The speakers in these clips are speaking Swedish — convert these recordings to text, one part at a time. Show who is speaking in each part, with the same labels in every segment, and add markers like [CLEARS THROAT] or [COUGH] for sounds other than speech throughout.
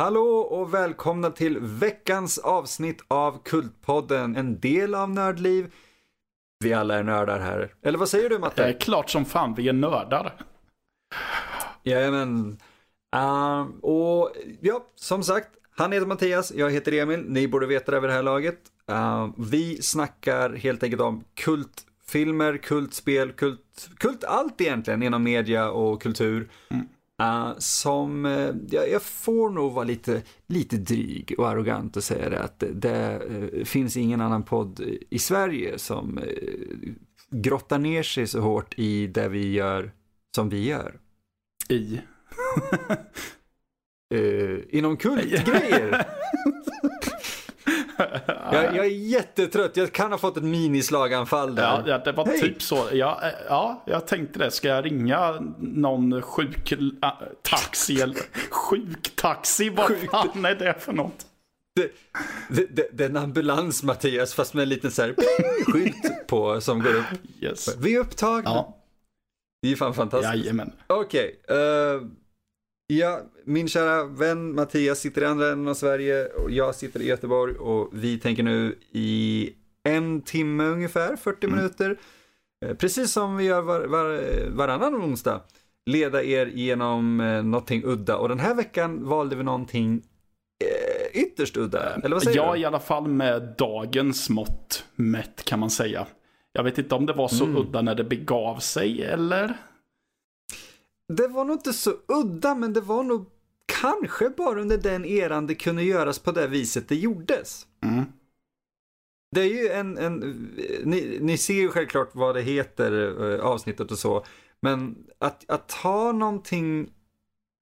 Speaker 1: Hallå och välkomna till veckans avsnitt av Kultpodden, en del av Nördliv. Vi alla är nördar här. Eller vad säger du Matte?
Speaker 2: Det är klart som fan vi är nördar.
Speaker 1: Jajamän. Uh, och ja, som sagt, han heter Mattias, jag heter Emil, ni borde veta det vid det här laget. Uh, vi snackar helt enkelt om kultfilmer, kultspel, kult, kult allt egentligen inom media och kultur. Mm. Uh, som, uh, jag, får nog vara lite, lite dryg och arrogant och säga det att det, det uh, finns ingen annan podd i Sverige som grottar ner sig så hårt i det vi gör som vi gör.
Speaker 2: I?
Speaker 1: inom [LAUGHS] kultgrejer. [LAUGHS] [LAUGHS] jag, jag, är jättetrött, jag kan ha fått ett minislaganfall där.
Speaker 2: Ja, ja det var hey. typ så. Ja, eh, ja, jag tänkte det. Ska jag ringa någon sjuk äh, taxi eller [LAUGHS] sjuktaxi? Vad sjuk. fan är det för något?
Speaker 1: Det, det, det, det, är en ambulans Mattias, fast med en liten så här skylt på som går upp.
Speaker 2: Yes.
Speaker 1: Vi är upptagna. Ja. Det är fan fantastiskt.
Speaker 2: Jajamän.
Speaker 1: Okej. Okay, uh, eh, Ja, min kära vän Mattias sitter i andra änden av Sverige och jag sitter i Göteborg och vi tänker nu i en timme ungefär, 40 mm. minuter, eh, precis som vi gör var, var, varannan onsdag, leda er genom eh, någonting udda och den här veckan valde vi någonting eh, ytterst udda, eller vad säger
Speaker 2: ja,
Speaker 1: du?
Speaker 2: i alla fall med dagens mått mätt kan man säga. Jag vet inte om det var så mm. udda när det begav sig eller?
Speaker 1: Det var nog inte så udda, men det var nog kanske bara under den eran det kunde göras på det viset det gjordes.
Speaker 2: Mm.
Speaker 1: Det är ju en, en ni, ni, ser ju självklart vad det heter, eh, avsnittet och så, men att, att ta någonting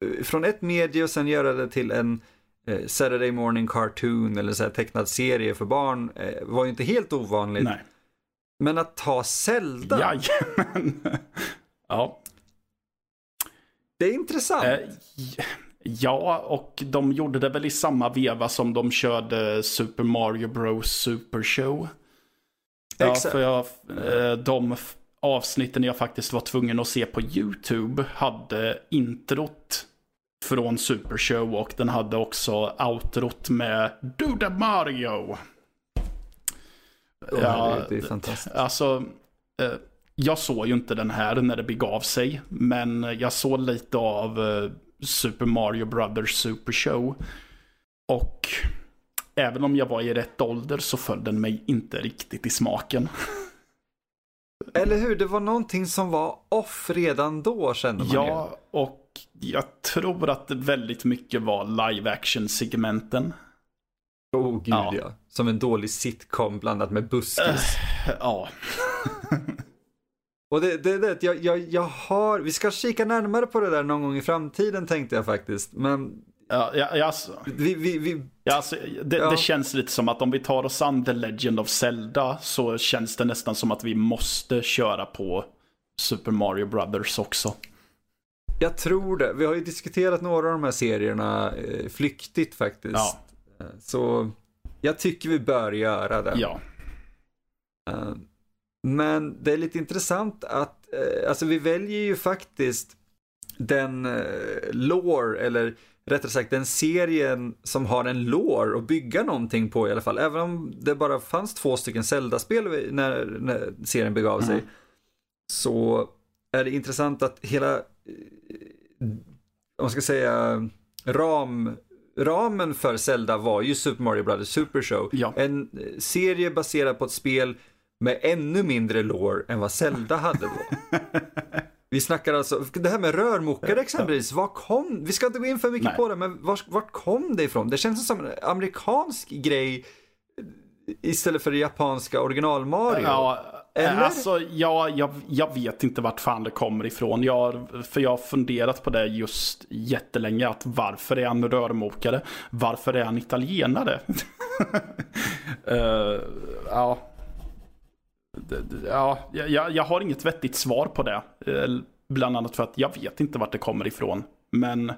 Speaker 1: eh, från ett medie och sen göra det till en eh, Saturday morning cartoon eller så här tecknad serie för barn var ju inte helt ovanligt.
Speaker 2: Nej.
Speaker 1: Men att ta Zelda.
Speaker 2: Jajamän. [LAUGHS] ja.
Speaker 1: Det är intressant. Eh,
Speaker 2: ja, och de gjorde det väl i samma veva som de körde Super Mario Bros Super Show. Ja, Exakt. för jag, eh, de avsnitten jag faktiskt var tvungen att se på YouTube hade introt från Super Show och den hade också outrot med the Mario.
Speaker 1: Ja, det är fantastiskt.
Speaker 2: Alltså, eh, jag såg ju inte den här när det begav sig. Men jag såg lite av uh, Super Mario Brothers Super Show. Och även om jag var i rätt ålder så föll den mig inte riktigt i smaken. [LAUGHS]
Speaker 1: Eller hur, det var någonting som var off redan då kände man
Speaker 2: Ja, ju. och jag tror att väldigt mycket var live action segmenten.
Speaker 1: Oh gud ja. ja. Som en dålig sitcom blandat med buskis.
Speaker 2: Uh, ja. [LAUGHS]
Speaker 1: Och det, det, det jag, jag, jag har, vi ska kika närmare på det där någon gång i framtiden tänkte jag faktiskt. Men
Speaker 2: Ja, ja, alltså,
Speaker 1: vi, vi, vi,
Speaker 2: ja, alltså, det, ja. det, känns lite som att om vi tar oss an The Legend of Zelda så känns det nästan som att vi måste köra på Super Mario Brothers också.
Speaker 1: Jag tror det. Vi har ju diskuterat några av de här serierna eh, flyktigt faktiskt.
Speaker 2: Ja.
Speaker 1: Eh, så jag tycker vi bör göra det.
Speaker 2: Ja.
Speaker 1: Uh, men det är lite intressant att, eh, alltså vi väljer ju faktiskt den eh, lore, eller rättare sagt den serien som har en lore att bygga någonting på i alla fall. Även om det bara fanns två stycken Zelda-spel när, när serien begav sig. Mm. Så är det intressant att hela, eh, om man ska säga, ram, ramen för Zelda var ju Super Mario Brothers Super Show.
Speaker 2: Ja.
Speaker 1: En eh, serie baserad på ett spel med ännu mindre lore än vad Zelda hade då. [LAUGHS] Vi snackar alltså, det här med rörmokare exempelvis, var kom, vi ska inte gå in för mycket Nej. på det, men vart var kom det ifrån? Det känns som en amerikansk grej istället för det japanska original Mario.
Speaker 2: Ja, Eller? alltså ja, jag, jag vet inte vart fan det kommer ifrån. Jag, för jag har funderat på det just jättelänge, att varför är han rörmokare? Varför är han italienare? uh, [LAUGHS] ja, Ja, jag, jag har inget vettigt svar på det. Eh, bland annat för att jag vet inte vart det kommer ifrån. Men... Eh,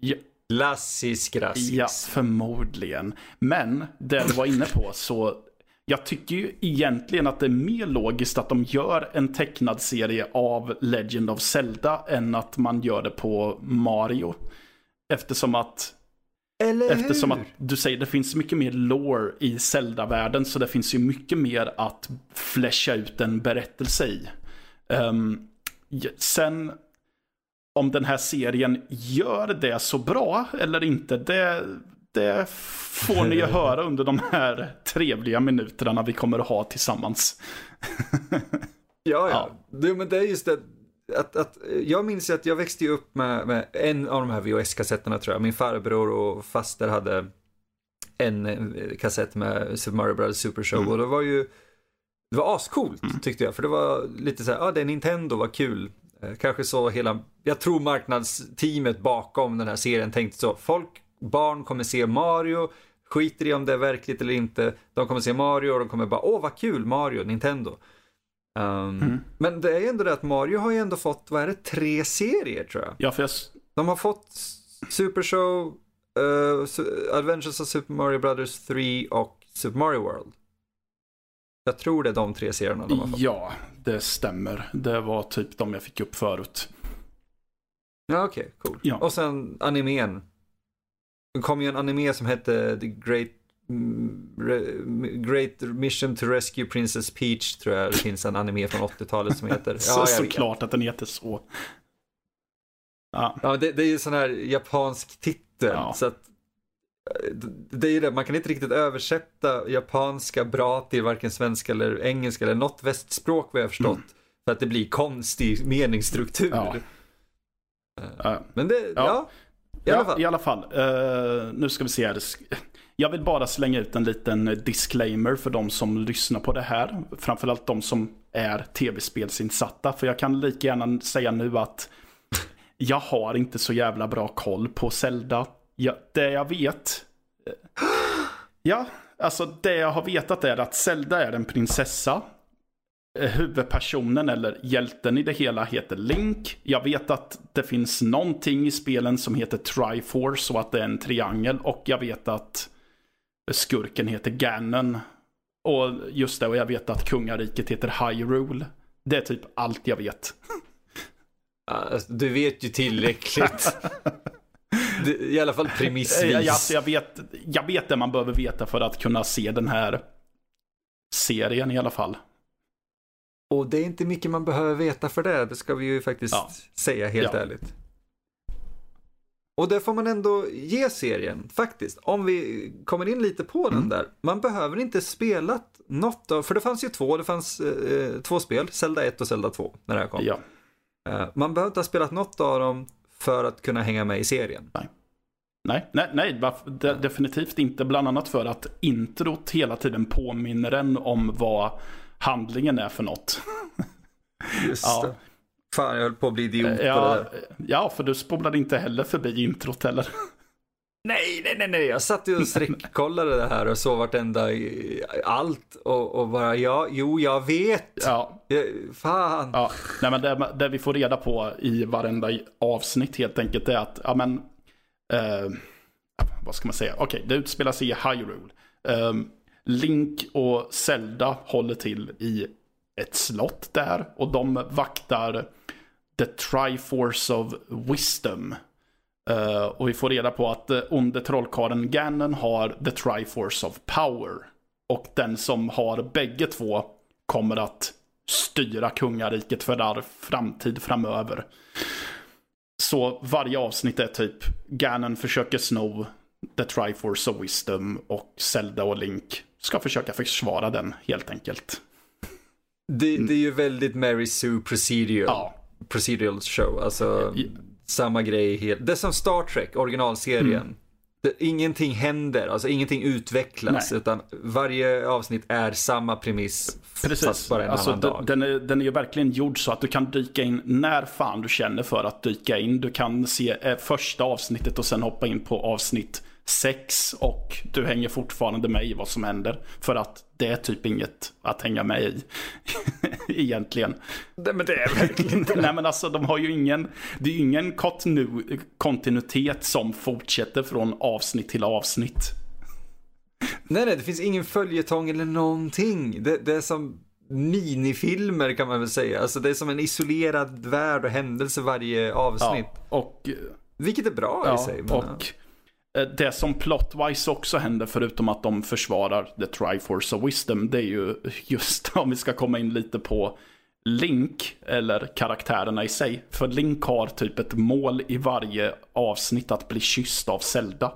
Speaker 1: ja, Lassis grassis.
Speaker 2: Ja, förmodligen. Men det du var inne på så jag tycker ju egentligen att det är mer logiskt att de gör en tecknad serie av Legend of Zelda än att man gör det på Mario. Eftersom att
Speaker 1: Eller
Speaker 2: Eftersom
Speaker 1: hur?
Speaker 2: att du säger det finns mycket mer lore i Zelda-världen så det finns ju mycket mer att fläscha ut en berättelse i. Um, sen om den här serien gör det så bra eller inte, det, det får ni ju [LAUGHS] höra under de här trevliga minuterna vi kommer att ha tillsammans. [LAUGHS]
Speaker 1: ja, ja. Det, men det är just det. Att, att, jag minns att jag växte upp med, med en av de här VHS-kassetterna tror jag. Min farbror och faster hade en eh, kassett med Super Mario Bros Super Show mm. och det var ju det var ascoolt mm. tyckte jag, för det var lite så här, ja ah, det är Nintendo, vad kul. Eh, kanske så hela, jag tror marknadsteamet bakom den här serien tänkte så, folk, barn kommer se Mario, skiter i om det är verkligt eller inte, de kommer se Mario och de kommer bara, åh vad kul, Mario, Nintendo. Um, mm. Men det är ju ändå det att Mario har ju ändå fått, vad är det, tre serier tror jag.
Speaker 2: Ja, för jag...
Speaker 1: De har fått Super Show, uh, Adventures of Super Mario Brothers 3 och Super Mario World. Jag tror det är de tre serierna de har fått.
Speaker 2: Ja, det stämmer. Det var typ de jag fick upp förut.
Speaker 1: Ja, okej, okay, cool. Ja. Och sen animen. Det kom ju en anime som hette The Great Great Mission to Rescue Princess Peach tror jag det finns en anime från 80-talet som heter. [LAUGHS]
Speaker 2: Ja, så, såklart att den heter så.
Speaker 1: Ja, ja det, det är ju sån här japansk titel. Ja. Så att det är det, man kan inte riktigt översätta japanska bra till varken svenska eller engelska eller något västspråk vad jag förstått. Mm. För att det blir konstig meningsstruktur. Ja. Uh, men det, ja. ja. I alla fall.
Speaker 2: I alla fall. Uh, nu ska vi se här. Jag vill bara slänga ut en liten disclaimer för de som lyssnar på det här. Framförallt de som är tv-spelsinsatta. För jag kan lika gärna säga nu att jag har inte så jävla bra koll på Zelda Jag, det jag vet. Eh, ja, alltså det jag har vetat är att Zelda är en prinsessa. Eh, huvudpersonen eller hjälten i det hela heter Link. Jag vet att det finns någonting i spelen som heter Triforce och att det är en triangel. Och jag vet att skurken heter Ganon. Och just det, och jag vet att kungariket heter Hyrule. Det är typ allt jag vet.
Speaker 1: Alltså, du vet ju tillräckligt. [LAUGHS] I alla fall premissvis.
Speaker 2: Jag, alltså, jag, vet, jag vet det man behöver veta för att kunna se den här serien i alla fall.
Speaker 1: Och det är inte mycket man behöver veta för det, det ska vi ju faktiskt ja. säga helt ja. ärligt. Och det får man ändå ge serien, faktiskt. Om vi kommer in lite på mm. den där. Man behöver inte spela något av, för det fanns ju två, det fanns eh, två spel, Zelda 1 och Zelda 2, när det här kom.
Speaker 2: Ja.
Speaker 1: Eh, man behöver inte ha spelat något av dem för att kunna hänga med i serien.
Speaker 2: Nej. Nej, nej, nej de, definitivt inte. Bland annat för att introt hela tiden påminner en om vad handlingen är för något.
Speaker 1: Just [LAUGHS] ja. det. Fan, jag höll på att bli idiot
Speaker 2: ja,
Speaker 1: på det där.
Speaker 2: Ja, för du spolade inte heller förbi introt heller.
Speaker 1: Nej, nej, nej, nej. Jag satt ju och sträckkollade det här och såg vartenda allt och, och bara ja, jo, jag vet.
Speaker 2: Ja.
Speaker 1: Fan.
Speaker 2: Ja, nej, men det, det, vi får reda på i varenda avsnitt helt enkelt är att, ja men, eh, vad ska man säga? Okej, okay, det utspelar sig i Hyrule. Eh, Link och Zelda håller till i ett slott där och de vaktar The Triforce of Wisdom. Uh, och vi får reda på att uh, onde trollkarlen Ganon har the Triforce of Power. Och den som har bägge två kommer att styra kungariket för all framtid framöver. Så varje avsnitt är typ Ganon försöker sno the Triforce of Wisdom och Zelda och Link ska försöka försvara den helt enkelt.
Speaker 1: Det, det är ju väldigt Mary Sue procedural, ja. procedural show. Alltså, samma grej. Helt. Det är som Star Trek, originalserien. Mm. Det, ingenting händer, alltså ingenting utvecklas, Nej. utan varje avsnitt är samma premiss.
Speaker 2: Precis, fast bara en alltså, annan dag. Den är, den är ju verkligen gjord så att du kan dyka in när fan du känner för att dyka in. Du kan se eh, första avsnittet och sen hoppa in på avsnitt sex och du hänger fortfarande med i vad som händer. För att det är typ inget att hänga med i. [LAUGHS] Egentligen.
Speaker 1: Nej men det är verkligen inte [LAUGHS]
Speaker 2: Nej men alltså de har ju ingen, det är ju ingen kontinu, kontinuitet som fortsätter från avsnitt till avsnitt.
Speaker 1: Nej nej, det finns ingen följetong eller någonting. Det, det är som minifilmer kan man väl säga. Alltså det är som en isolerad värld och händelse varje avsnitt.
Speaker 2: Ja, och...
Speaker 1: Vilket är bra
Speaker 2: ja,
Speaker 1: i sig.
Speaker 2: Men... Och det som plotwise också händer, förutom att de försvarar The Triforce of Wisdom, det är ju just [LAUGHS] om vi ska komma in lite på Link, eller karaktärerna i sig. För Link har typ ett mål i varje avsnitt att bli kysst av Zelda.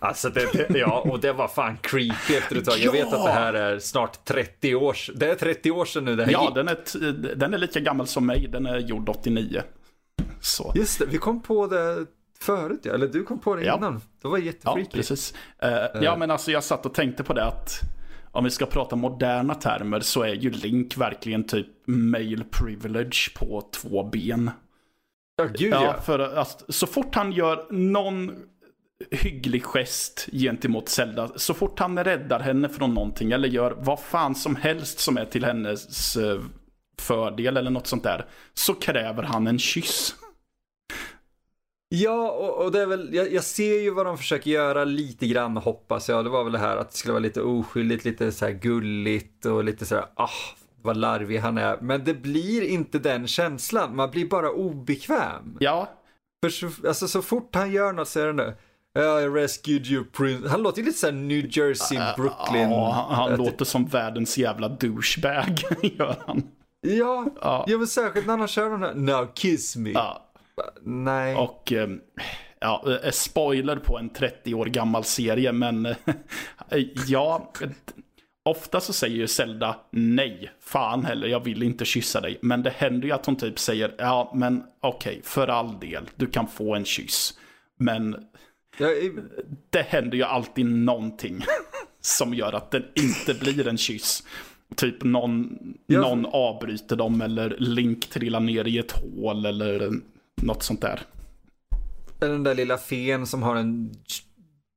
Speaker 1: Alltså det, det, ja, och det var fan creepy efter ett tag. Jag vet att det här är snart 30 år Det är 30 år sedan nu det här
Speaker 2: Ja,
Speaker 1: gick.
Speaker 2: den är, den är lika gammal som mig. Den är gjord 89. Så.
Speaker 1: Just det, vi kom på det förut ja. Eller du kom på det
Speaker 2: ja.
Speaker 1: innan. Det var jättefreaky.
Speaker 2: Ja, precis. Uh, ja, men alltså jag satt och tänkte på det att om vi ska prata moderna termer så är ju Link verkligen typ male privilege på två ben.
Speaker 1: Ja, gud ja. ja.
Speaker 2: För att så fort han gör någon hygglig gest gentemot Zelda. Så fort han räddar henne från någonting eller gör vad fan som helst som är till hennes eh, fördel eller något sånt där. Så kräver han en kyss.
Speaker 1: Ja, och, och det är väl, jag, jag, ser ju vad de försöker göra lite grann hoppas jag. Det var väl det här att det skulle vara lite oskyldigt, lite så här gulligt och lite så här, ah, vad larvig han är. Men det blir inte den känslan, man blir bara obekväm.
Speaker 2: Ja.
Speaker 1: För så, alltså, så fort han gör något så är det nu, I rescued you prince. Han låter ju lite såhär New Jersey, Brooklyn.
Speaker 2: Ja, han, han låter som världens jävla douchebag, [LAUGHS] gör han.
Speaker 1: Ja, ja. ja men särskilt när han kör den här Now kiss me.
Speaker 2: Ja.
Speaker 1: Nej.
Speaker 2: Och, ehm, ja, eh, spoiler på en 30 år gammal serie, men eh, ja, ofta så säger ju Zelda nej, fan heller, jag vill inte kyssa dig. Men det händer ju att hon typ säger, ja men okej, okay, för all del, du kan få en kyss. Men det händer ju alltid någonting som gör att det inte blir en kyss. Typ någon, ja. någon avbryter dem eller Link trillar ner i ett hål eller något sånt där.
Speaker 1: Den där lilla fen som har en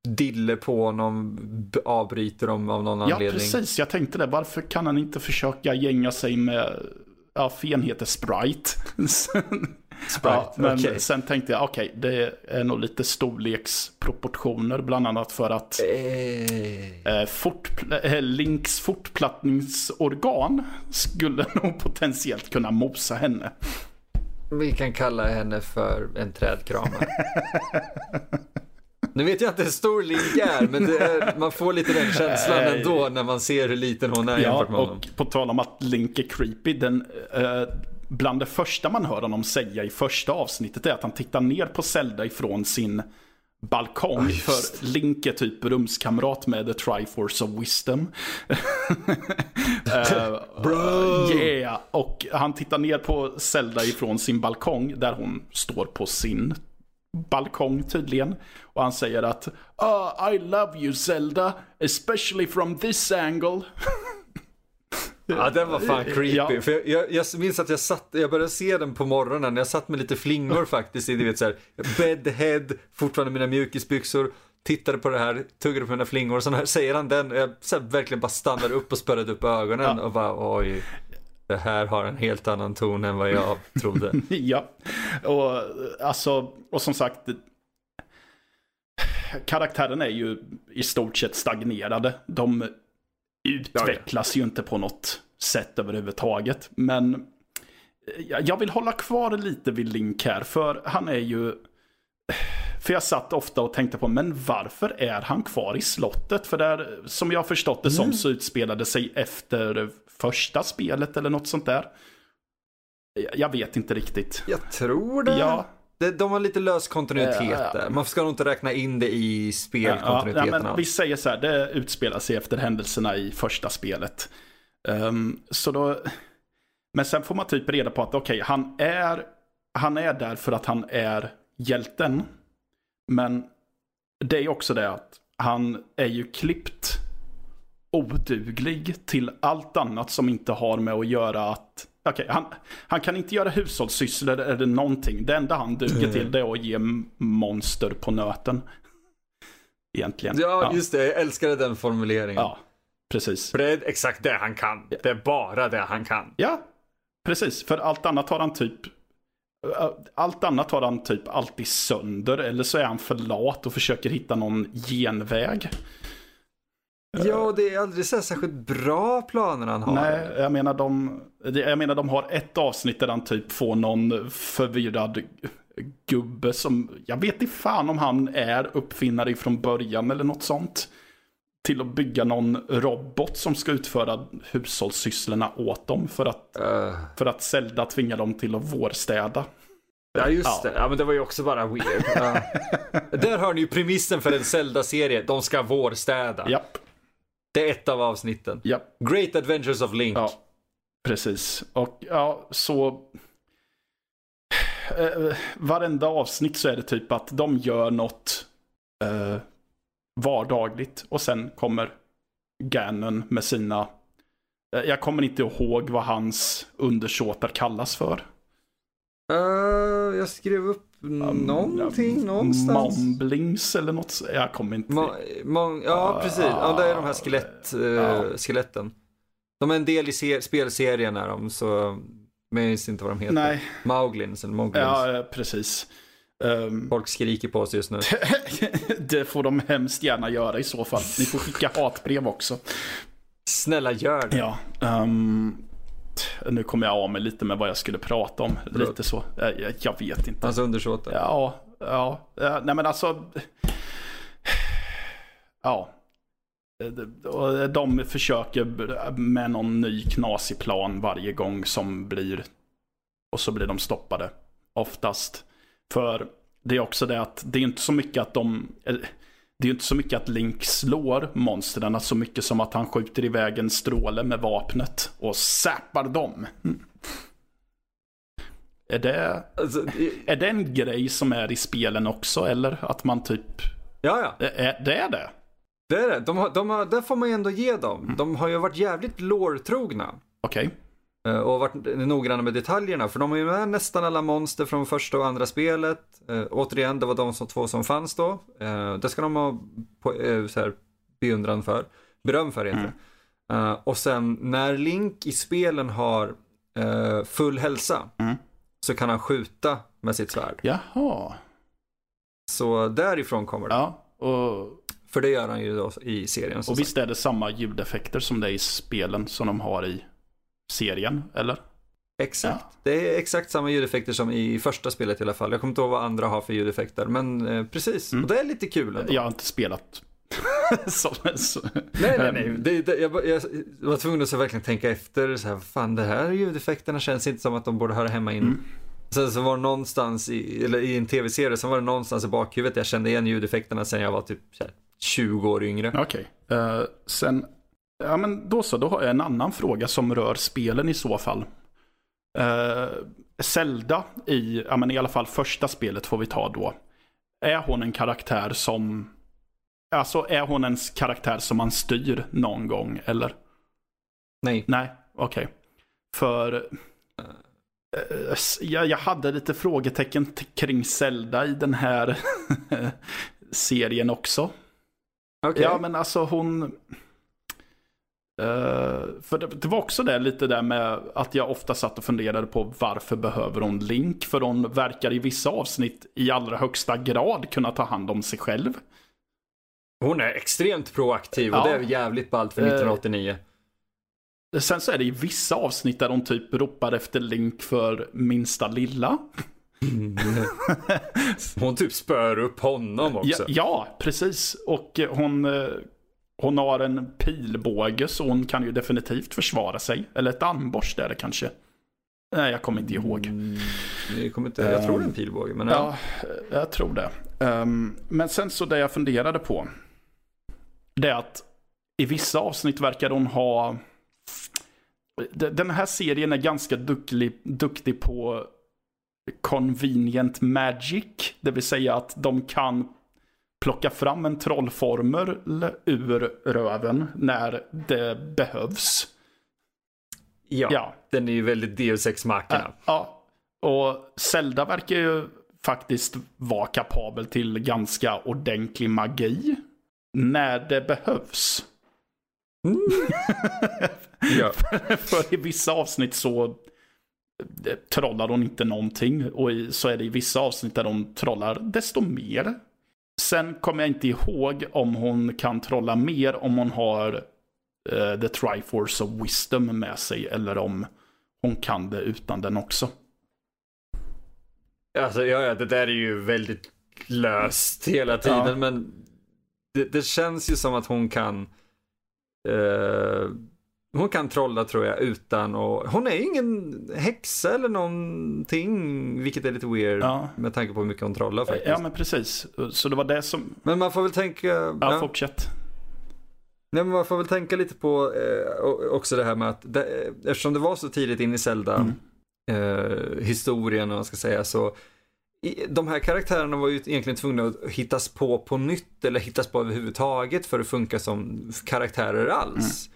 Speaker 1: dille på honom avbryter dem av någon
Speaker 2: ja,
Speaker 1: anledning.
Speaker 2: Ja, precis. Jag tänkte det. Varför kan han inte försöka gänga sig med... Ja, fen heter Sprite. [LAUGHS] Sprite, ja, men okay. sen tänkte jag, okej, okay, det är nog lite storleksproportioner, bland annat för att eh. fort, eh, Links fortplattningsorgan skulle [LAUGHS] nog potentiellt kunna mosa henne.
Speaker 1: Vi kan kalla henne för en trädkramare. Nu vet jag inte hur stor Link är, men är, man får lite den känslan ändå när man ser hur liten hon är ja, jämfört med honom.
Speaker 2: och på tal om att Link är creepy, den, eh, bland det första man hör honom säga i första avsnittet är att han tittar ner på Zelda ifrån sin balkong. För Link är typ rumskamrat med The Triforce of Wisdom. uh, [LAUGHS]
Speaker 1: Bro!
Speaker 2: Yeah, och han tittar ner på Zelda ifrån sin balkong där hon står på sin balkong tydligen. Och han säger att oh, I love you Zelda, especially from this angle. [LAUGHS]
Speaker 1: Ja, den var fan creepy. Ja. För jag, jag, jag, minns att jag satt, jag började se den på morgonen, jag satt med lite flingor faktiskt i, du vet såhär, bedhead, fortfarande mina mjukisbyxor, tittade på det här, tuggade på mina flingor och så säger han den, och jag så här, verkligen bara stannade upp och spärrade upp ögonen ja. och bara oj. Det här har en helt annan ton än vad jag trodde. [LAUGHS]
Speaker 2: ja, och alltså, och som sagt, karaktären är ju i stort sett stagnerade. De utvecklas ju inte på något sätt överhuvudtaget. Men eh, jag vill hålla kvar lite vid Link här, för han är ju... För jag satt ofta och tänkte på, men varför är han kvar i slottet? För där, som jag har förstått det som, mm. så utspelade sig efter första spelet eller något sånt där. Jag vet inte riktigt.
Speaker 1: Jag tror det. Ja, de har lite lös kontinuitet där. Man ska nog inte räkna in det i spelkontinuiteten.
Speaker 2: Ja, ja, vi säger så här, det utspelar sig efter händelserna i första spelet. Um, så då... Men sen får man typ reda på att okej, okay, han, är, han är där för att han är hjälten. Men det är också det att han är ju klippt oduglig till allt annat som inte har med att göra att Okej, okay, han, han kan inte göra hushållssysslor eller någonting. Det enda han duger till det är att ge monster på nöten. Egentligen.
Speaker 1: Ja, ja, just det. Jag älskade den formuleringen.
Speaker 2: Ja, precis.
Speaker 1: För det är exakt det han kan. Det är bara det han kan.
Speaker 2: Ja, precis. För allt annat har han typ allt annat har han typ alltid sönder eller så är han för lat och försöker hitta någon genväg.
Speaker 1: Ja, det är aldrig så särskilt bra planer han har.
Speaker 2: Nej, jag menar, de, jag menar de har ett avsnitt där han typ får någon förvirrad gubbe som, jag vet inte fan om han är uppfinnare från början eller något sånt. Till att bygga någon robot som ska utföra hushållssysslorna åt dem för att, uh. för att Zelda tvingar dem till att vårstäda.
Speaker 1: Ja just ja. det, ja men det var ju också bara weird. Ja. [LAUGHS] Där har ni ju premissen för en Zelda-serie, de ska vårstäda.
Speaker 2: Japp.
Speaker 1: Det är ett av avsnitten.
Speaker 2: Japp.
Speaker 1: Great Adventures of Link.
Speaker 2: Ja, precis. Och ja, så... Eh, varenda avsnitt så är det typ att de gör något eh, vardagligt och sen kommer Ganon med sina... Eh, jag kommer inte ihåg vad hans undersåtar kallas för.
Speaker 1: Uh, jag skrev upp någonting um, någonstans.
Speaker 2: Momblings eller något. Jag kommer inte... Mo,
Speaker 1: ja, uh, precis. Ja, det är de här skelett, uh, skeletten. De är en del i spelserien är de, så jag minns inte vad de heter.
Speaker 2: Nej.
Speaker 1: Mauglins eller Moglins.
Speaker 2: Ja, precis.
Speaker 1: Um, Folk skriker på oss just nu. [LAUGHS]
Speaker 2: det får de hemskt gärna göra i så fall. Ni får skicka hatbrev också.
Speaker 1: Snälla gör det.
Speaker 2: Ja. Um, nu kommer jag av mig lite med vad jag skulle prata om. Lite så. Jag, jag vet inte.
Speaker 1: Hans undersåtar?
Speaker 2: Ja, ja. Nej men alltså. Ja. De försöker med någon ny knasig plan varje gång som blir. Och så blir de stoppade. Oftast. För det är också det att det är inte så mycket att de det är ju inte så mycket att Link slår monstren, så mycket som att han skjuter iväg en stråle med vapnet och säpar dem. Mm. Är det, alltså, det, är det en grej som är i spelen också, eller att man typ...
Speaker 1: Ja,
Speaker 2: ja. Är, det är det?
Speaker 1: Det är det. De har, de har, där får man ju ändå ge dem. Mm. De har ju varit jävligt lore-trogna.
Speaker 2: Okej. Okay.
Speaker 1: Eh, och varit noggranna med detaljerna. För de har ju med nästan alla monster från första och andra spelet. Uh, återigen, det var de som, två som fanns då. Uh, det ska de ha på, uh, så här, beundran för. Beröm för heter mm. uh, Och sen när Link i spelen har full hälsa. Mm. Så kan han skjuta med sitt svärd.
Speaker 2: Jaha.
Speaker 1: Så därifrån kommer det.
Speaker 2: Ja, och...
Speaker 1: För det gör han ju då i serien.
Speaker 2: Och visst är det samma ljudeffekter som det är i spelen som de har i serien, eller?
Speaker 1: Exakt. Ja. Det är exakt samma ljudeffekter som i första spelet i alla fall. Jag kommer inte ihåg vad andra har för ljudeffekter, men eh, precis. Mm. Och det är lite kul ändå.
Speaker 2: Jag har inte spelat [LAUGHS] så,
Speaker 1: så. Nej, nej, nej. [LAUGHS] Det, det, jag, jag, var tvungen att verkligen tänka efter. Så här, fan, det här ljudeffekterna känns inte som att de borde höra hemma in. Mm. Sen så var det någonstans i, eller i en tv-serie, så var det någonstans i bakhuvudet jag kände igen ljudeffekterna sen jag var typ här, 20 år yngre.
Speaker 2: Okej. Okay. Uh, eh, sen Ja, men då så. Då har jag en annan fråga som rör spelen i så fall. Uh, Zelda i, ja men i alla fall första spelet får vi ta då. Är hon en karaktär som, alltså är hon en karaktär som man styr någon gång eller?
Speaker 1: Nej.
Speaker 2: Nej, okej. Okay. För uh, jag, jag hade lite frågetecken kring Zelda i den här [LAUGHS] serien också. Okay. Ja men alltså hon Uh, för det, det, var också det lite där med att jag ofta satt och funderade på varför behöver hon Link? För hon verkar i vissa avsnitt i allra högsta grad kunna ta hand om sig själv.
Speaker 1: Hon är extremt proaktiv och ja. det är jävligt ballt för 1989.
Speaker 2: Uh, sen så är det i vissa avsnitt där hon typ ropar efter Link för minsta lilla. [LAUGHS]
Speaker 1: hon typ spör upp honom också.
Speaker 2: Ja, ja precis. Och hon eh, hon har en pilbåge så hon kan ju definitivt försvara sig. Eller ett armborst är det kanske. Nej, jag kommer inte ihåg. Mm,
Speaker 1: jag, kommer inte, jag tror det är en pilbåge. Men
Speaker 2: ja. ja, jag tror det. Um, men sen så det jag funderade på. Det är att i vissa avsnitt verkar hon ha... Den här serien är ganska duktig, duktig på convenient magic. Det vill säga att de kan plocka fram en trollformel ur röven när det behövs.
Speaker 1: Ja, ja. den är ju väldigt Deus Ex Machina.
Speaker 2: Ja, och Zelda verkar ju faktiskt vara kapabel till ganska ordentlig magi. När det behövs. Mm. [LAUGHS] ja. För i vissa avsnitt så eh, trollar hon inte någonting. Och så är det i vissa avsnitt där de trollar desto mer. Sen kommer jag inte ihåg om hon kan trolla mer om hon har uh, The Triforce of Wisdom med sig eller om hon kan det utan den också.
Speaker 1: Alltså ja, ja, det där är ju väldigt löst hela tiden ja. men det, det, känns ju som att hon kan eh, hon kan trolla tror jag utan och hon är ingen häxa eller någonting vilket är lite weird ja. med tanke på hur mycket hon trollar faktiskt.
Speaker 2: Ja men precis, så det var det som...
Speaker 1: Men man får väl tänka... Ja,
Speaker 2: ja. fortsätt.
Speaker 1: Nej, men man får väl tänka lite på eh, också det här med att det, eftersom det var så tidigt in i Zelda mm. eh, historien, om man ska säga, så i, de här karaktärerna var ju egentligen tvungna att hittas på på nytt eller hittas på överhuvudtaget för att funka som karaktärer alls. Mm.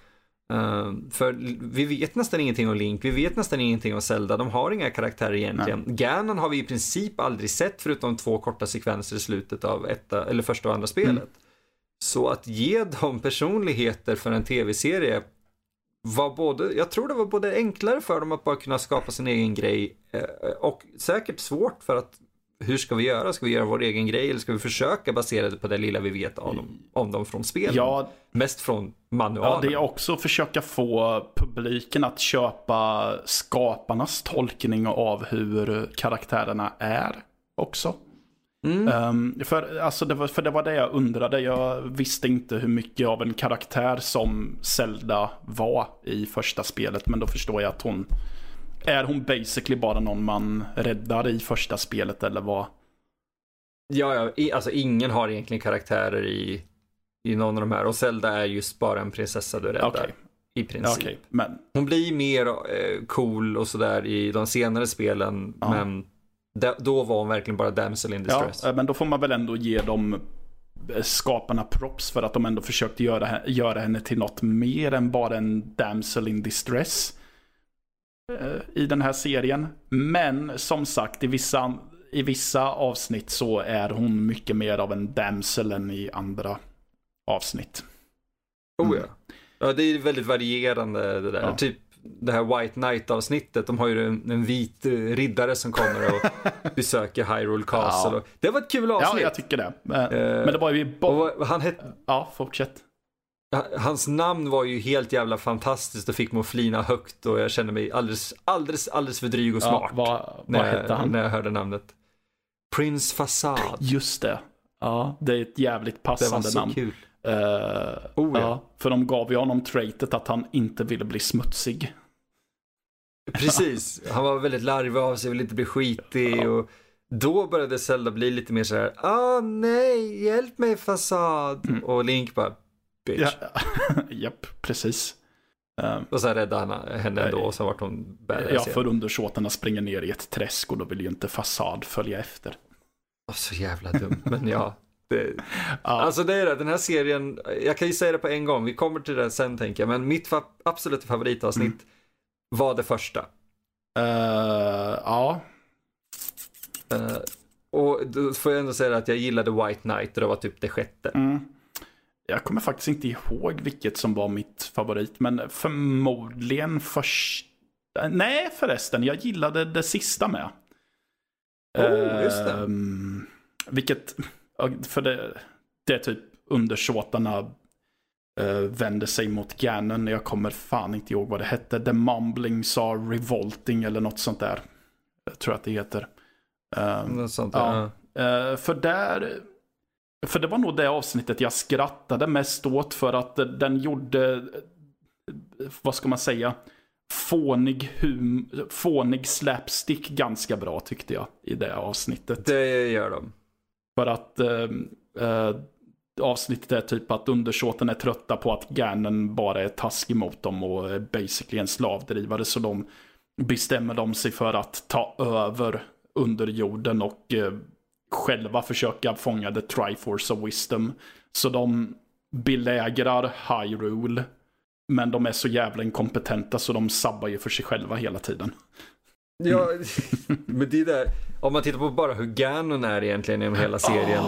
Speaker 1: Uh, för vi vet nästan ingenting om Link, vi vet nästan ingenting om Zelda, de har inga karaktärer egentligen. Nej. Ganon har vi i princip aldrig sett förutom två korta sekvenser i slutet av etta, eller första och andra spelet. Mm. Så att ge dem personligheter för en tv-serie var både, jag tror det var både enklare för dem att bara kunna skapa sin egen grej eh, och säkert svårt för att hur ska vi göra? Ska vi göra vår egen grej eller ska vi försöka basera det på det lilla vi vet om dem, om dem från spelen? Ja, Mest från manualen.
Speaker 2: Ja, det är också att försöka få publiken att köpa skaparnas tolkning av hur karaktärerna är också. Mm. Um, för, alltså det var, för det var det jag undrade. Jag visste inte hur mycket av en karaktär som Zelda var i första spelet. Men då förstår jag att hon... Är hon basically bara någon man räddar i första spelet eller vad?
Speaker 1: Ja, ja alltså ingen har egentligen karaktärer i, i någon av de här. Och Zelda är just bara en prinsessa du räddar. Okay. I princip. Okay, men... Hon blir mer eh, cool och sådär i de senare spelen. Ja. Men då var hon verkligen bara damsel in distress.
Speaker 2: Ja, men då får man väl ändå ge dem eh, skaparna props för att de ändå försökte göra, göra henne till något mer än bara en damsel in distress. Eh, I den här serien. Men som sagt, i vissa, i vissa avsnitt så är hon mycket mer av en damsel än i andra avsnitt.
Speaker 1: Mm. Oh ja. Ja, det är väldigt varierande det där. Ja. Typ det här White Knight avsnittet, de har ju en, en vit riddare som kommer och [LAUGHS] besöker Hyrule Castle. Ja. det var ett kul avsnitt.
Speaker 2: Ja, jag tycker det. Men, uh, men det var ju
Speaker 1: bara... Han hette...
Speaker 2: Ja, fortsätt.
Speaker 1: Hans namn var ju helt jävla fantastiskt och fick mig att flina högt och jag kände mig alldeles, alldeles, alldeles för dryg och smart. Ja,
Speaker 2: vad, vad hette han?
Speaker 1: När jag hörde namnet. Prince Fasad.
Speaker 2: Just det. Ja, det är ett jävligt passande namn. Det var så namn. kul. Uh, oh, ja. ja. För de gav ju honom traitet att han inte ville bli smutsig.
Speaker 1: Precis, [LAUGHS] han var väldigt larvig av sig, ville inte bli skitig. Ja. Och då började Zelda bli lite mer så här, ah nej, hjälp mig fasad. Mm. Och Link bara, bitch.
Speaker 2: Ja. [LAUGHS] Japp, precis.
Speaker 1: Um, och sen räddade han henne ändå och så vart hon
Speaker 2: badass Ja, för undersåtarna springer ner i ett träsk och då vill ju inte fasad följa efter.
Speaker 1: så jävla dumt, men ja. [LAUGHS] Det, ja. Alltså det är det, den här serien, jag kan ju säga det på en gång, vi kommer till det sen tänker jag, men mitt fa absoluta favoritavsnitt mm. var det första.
Speaker 2: Uh, ja.
Speaker 1: Uh, och då får jag ändå säga att jag gillade White Knight och det var typ det sjätte.
Speaker 2: Mm. Jag kommer faktiskt inte ihåg vilket som var mitt favorit, men förmodligen först... Nej förresten, jag gillade det sista med.
Speaker 1: Oh, just det. Uh,
Speaker 2: vilket för det, det är typ undersåtarna uh, vänder sig mot Ganon. Jag kommer fan inte ihåg vad det hette. The Mumblings are revolting eller något sånt där. Jag tror att det heter.
Speaker 1: Något sånt där.
Speaker 2: Ja. Uh, för där... För det var nog det avsnittet jag skrattade mest åt för att den gjorde, vad ska man säga, fånig, hum, fånig slapstick ganska bra tyckte jag i det avsnittet.
Speaker 1: Det gör de.
Speaker 2: För att eh, eh, avsnittet är typ att undersåten är trötta på att Ganon bara är taskig mot dem och är basically en slavdrivare. Så de bestämmer de sig för att ta över underjorden och eh, själva försöka fånga the Triforce of Wisdom. Så de belägrar Hyrule. Men de är så jävla inkompetenta så de sabbar ju för sig själva hela tiden.
Speaker 1: Ja, [LAUGHS] men det där, om man tittar på bara hur Ganon är egentligen genom hela serien.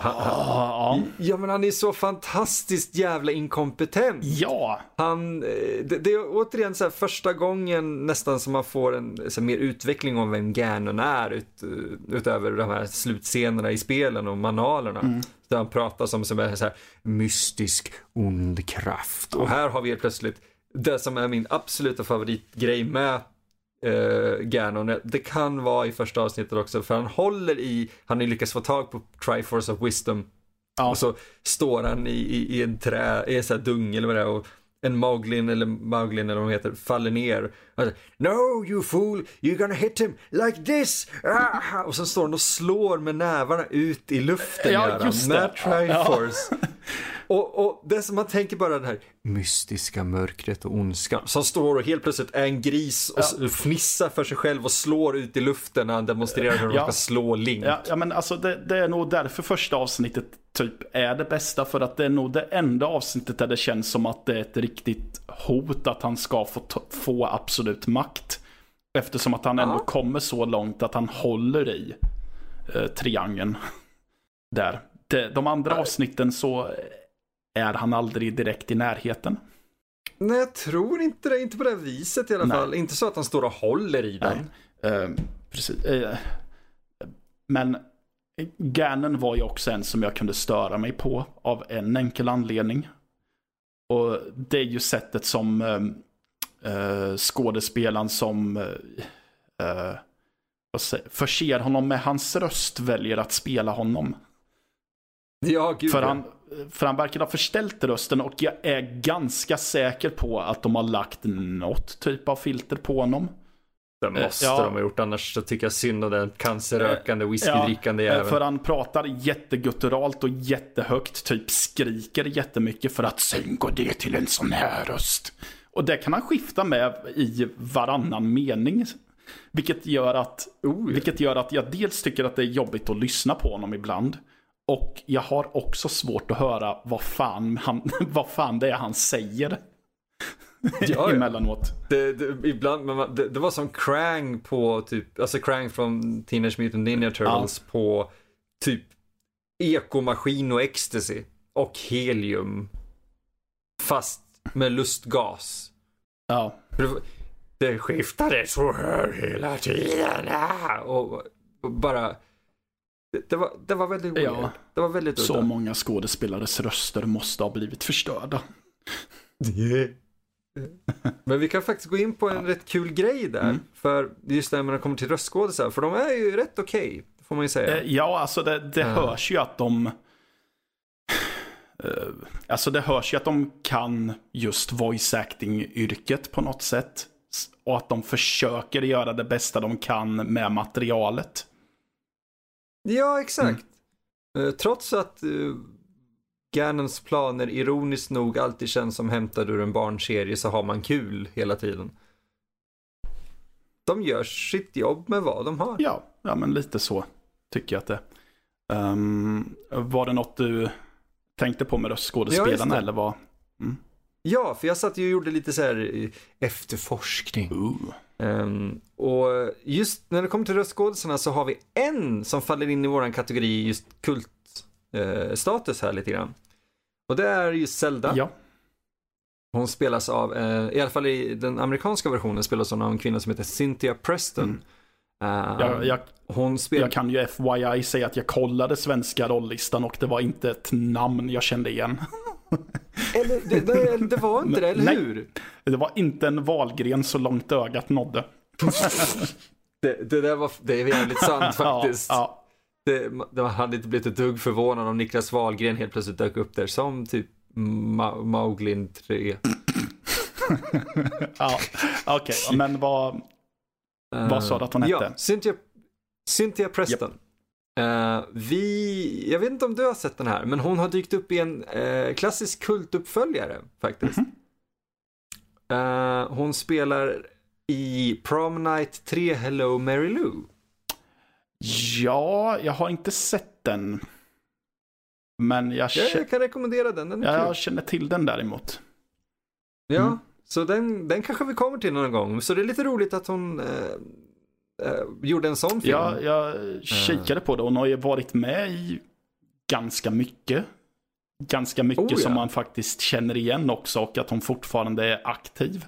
Speaker 1: Han, han, ja men han är så fantastiskt jävla inkompetent.
Speaker 2: Ja.
Speaker 1: Han, eh, det, det är återigen så här första gången nästan som man får en så här, mer utveckling om vem Ganon är ut, utöver de här slutscenerna i spelen och manualerna. Mm. Där han pratar som, som en så här mystisk ond kraft. Och här har vi helt plötsligt det som är min absoluta favoritgrej med uh, Ganon. Det kan vara i första avsnittet också, för han håller i, han har lyckats få tag på Triforce of Wisdom. Ja. Och så står han i, i, i en trä, i en sån här dung eller vad det är och en Mauglin eller Mauglin eller vad de heter faller ner. Alltså, no you fool, you're gonna hit him like this! Ah! Och så står han och slår med nävarna ut i luften
Speaker 2: ja, just med
Speaker 1: Triforce. Ja. [LAUGHS] Och, och det som man tänker bara det här mystiska mörkret och ondskan som står och helt plötsligt är en gris och ja. fnissar för sig själv och slår ut i luften när han demonstrerar hur ja. ska slå Link.
Speaker 2: Ja, ja men alltså det, det, är nog därför första avsnittet typ är det bästa för att det är nog det enda avsnittet där det känns som att det är ett riktigt hot att han ska få, få absolut makt. Eftersom att han ändå kommer så långt att han håller i eh, triangeln. Där. De, de andra avsnitten så är han aldrig direkt i närheten.
Speaker 1: Nej, jag tror inte det. Inte på det viset i alla Nej. fall. Inte så att han står och håller i den.
Speaker 2: Uh, precis. Uh, men Ganon var ju också en som jag kunde störa mig på av en enkel anledning. Och det är ju sättet som uh, skådespelaren som uh, förser honom med hans röst väljer att spela honom.
Speaker 1: Ja, gud.
Speaker 2: För han, för han verkar ha förställt rösten och jag är ganska säker på att de har lagt något typ av filter på honom.
Speaker 1: Det måste ja. de ha gjort, annars så tycker jag synd om den cancerrökande whiskydrickande ja,
Speaker 2: jäveln. För han pratar jättegutturalt och jättehögt, typ skriker jättemycket för att sen går det till en sån här röst. Och det kan han skifta med i varannan mening. Vilket gör att, oh, vilket gör att jag dels tycker att det är jobbigt att lyssna på honom ibland. Och jag har också svårt att höra vad fan, han, [LAUGHS] vad fan det är han säger. Ja, Emellanåt.
Speaker 1: Det, det, ibland, men det, det, var som Krang på typ, alltså Krang från Teenage Mutant Ninja Turtles ja. på typ ekomaskin och ecstasy. Och helium. Fast med lustgas.
Speaker 2: Ja.
Speaker 1: Det skiftade så här hela tiden. Och bara det, var, det var väldigt weird. Ja, det var väldigt
Speaker 2: Så udda. många skådespelares röster måste ha blivit förstörda. [LAUGHS]
Speaker 1: Men vi kan faktiskt gå in på en rätt kul grej där. Mm. För just när man kommer till röstskådisar. För de är ju rätt okej. Okay, får man ju säga.
Speaker 2: Eh, ja, alltså det, det uh. hörs ju att de... Uh, alltså det hörs ju att de kan just voice acting-yrket på något sätt. Och att de försöker göra det bästa de kan med materialet.
Speaker 1: Ja, exakt. Mm. Trots att uh, Ganons planer ironiskt nog alltid känns som hämtade ur en barnserie så har man kul hela tiden. De gör sitt jobb med vad de har.
Speaker 2: Ja, ja men lite så tycker jag att det um, Var det något du tänkte på med röstskådespelarna ja, eller vad? Mm.
Speaker 1: Ja, för jag satt ju och gjorde lite så här eh, efterforskning. Um, och just när det kommer till röstskådisarna så har vi en som faller in i våran kategori just kultstatus uh, här lite grann. Och det är just Zelda.
Speaker 2: Ja.
Speaker 1: Hon spelas av, uh, i alla fall i den amerikanska versionen spelas hon av en kvinna som heter Cynthia Preston. Mm.
Speaker 2: Uh, jag, jag, hon spel... jag kan ju FYI säga att jag kollade svenska rollistan och det var inte ett namn jag kände igen. [LAUGHS]
Speaker 1: Eller det, det, det var inte det, eller Nej, hur?
Speaker 2: Det var inte en valgren så långt ögat nådde. [LAUGHS]
Speaker 1: det, det där var, det är jävligt sant [LAUGHS] faktiskt. Ja, ja. Det, man hade inte blivit ett dugg förvånad om Niklas Wahlgren helt plötsligt dök upp där som typ Ma Mauglin 3. [LAUGHS]
Speaker 2: ja, okej, okay. men vad, vad sa du att hon hette?
Speaker 1: Ja, Cynthia, Cynthia Preston. Yep. Uh, vi, jag vet inte om du har sett den här, men hon har dykt upp i en uh, klassisk kultuppföljare faktiskt. Mm -hmm. uh, hon spelar i Prom Night 3 Hello Mary Lou.
Speaker 2: Ja, jag har inte sett den. Men jag,
Speaker 1: ja, jag kan rekommendera den, den
Speaker 2: Jag kul. känner till den däremot.
Speaker 1: Ja, mm. så den, den kanske vi kommer till någon gång. Så det är lite roligt att hon gjorde en sån film.
Speaker 2: Ja, jag kikade på det och hon har ju varit med i ganska mycket. Ganska mycket oh, ja. som man faktiskt känner igen också och att hon fortfarande är aktiv.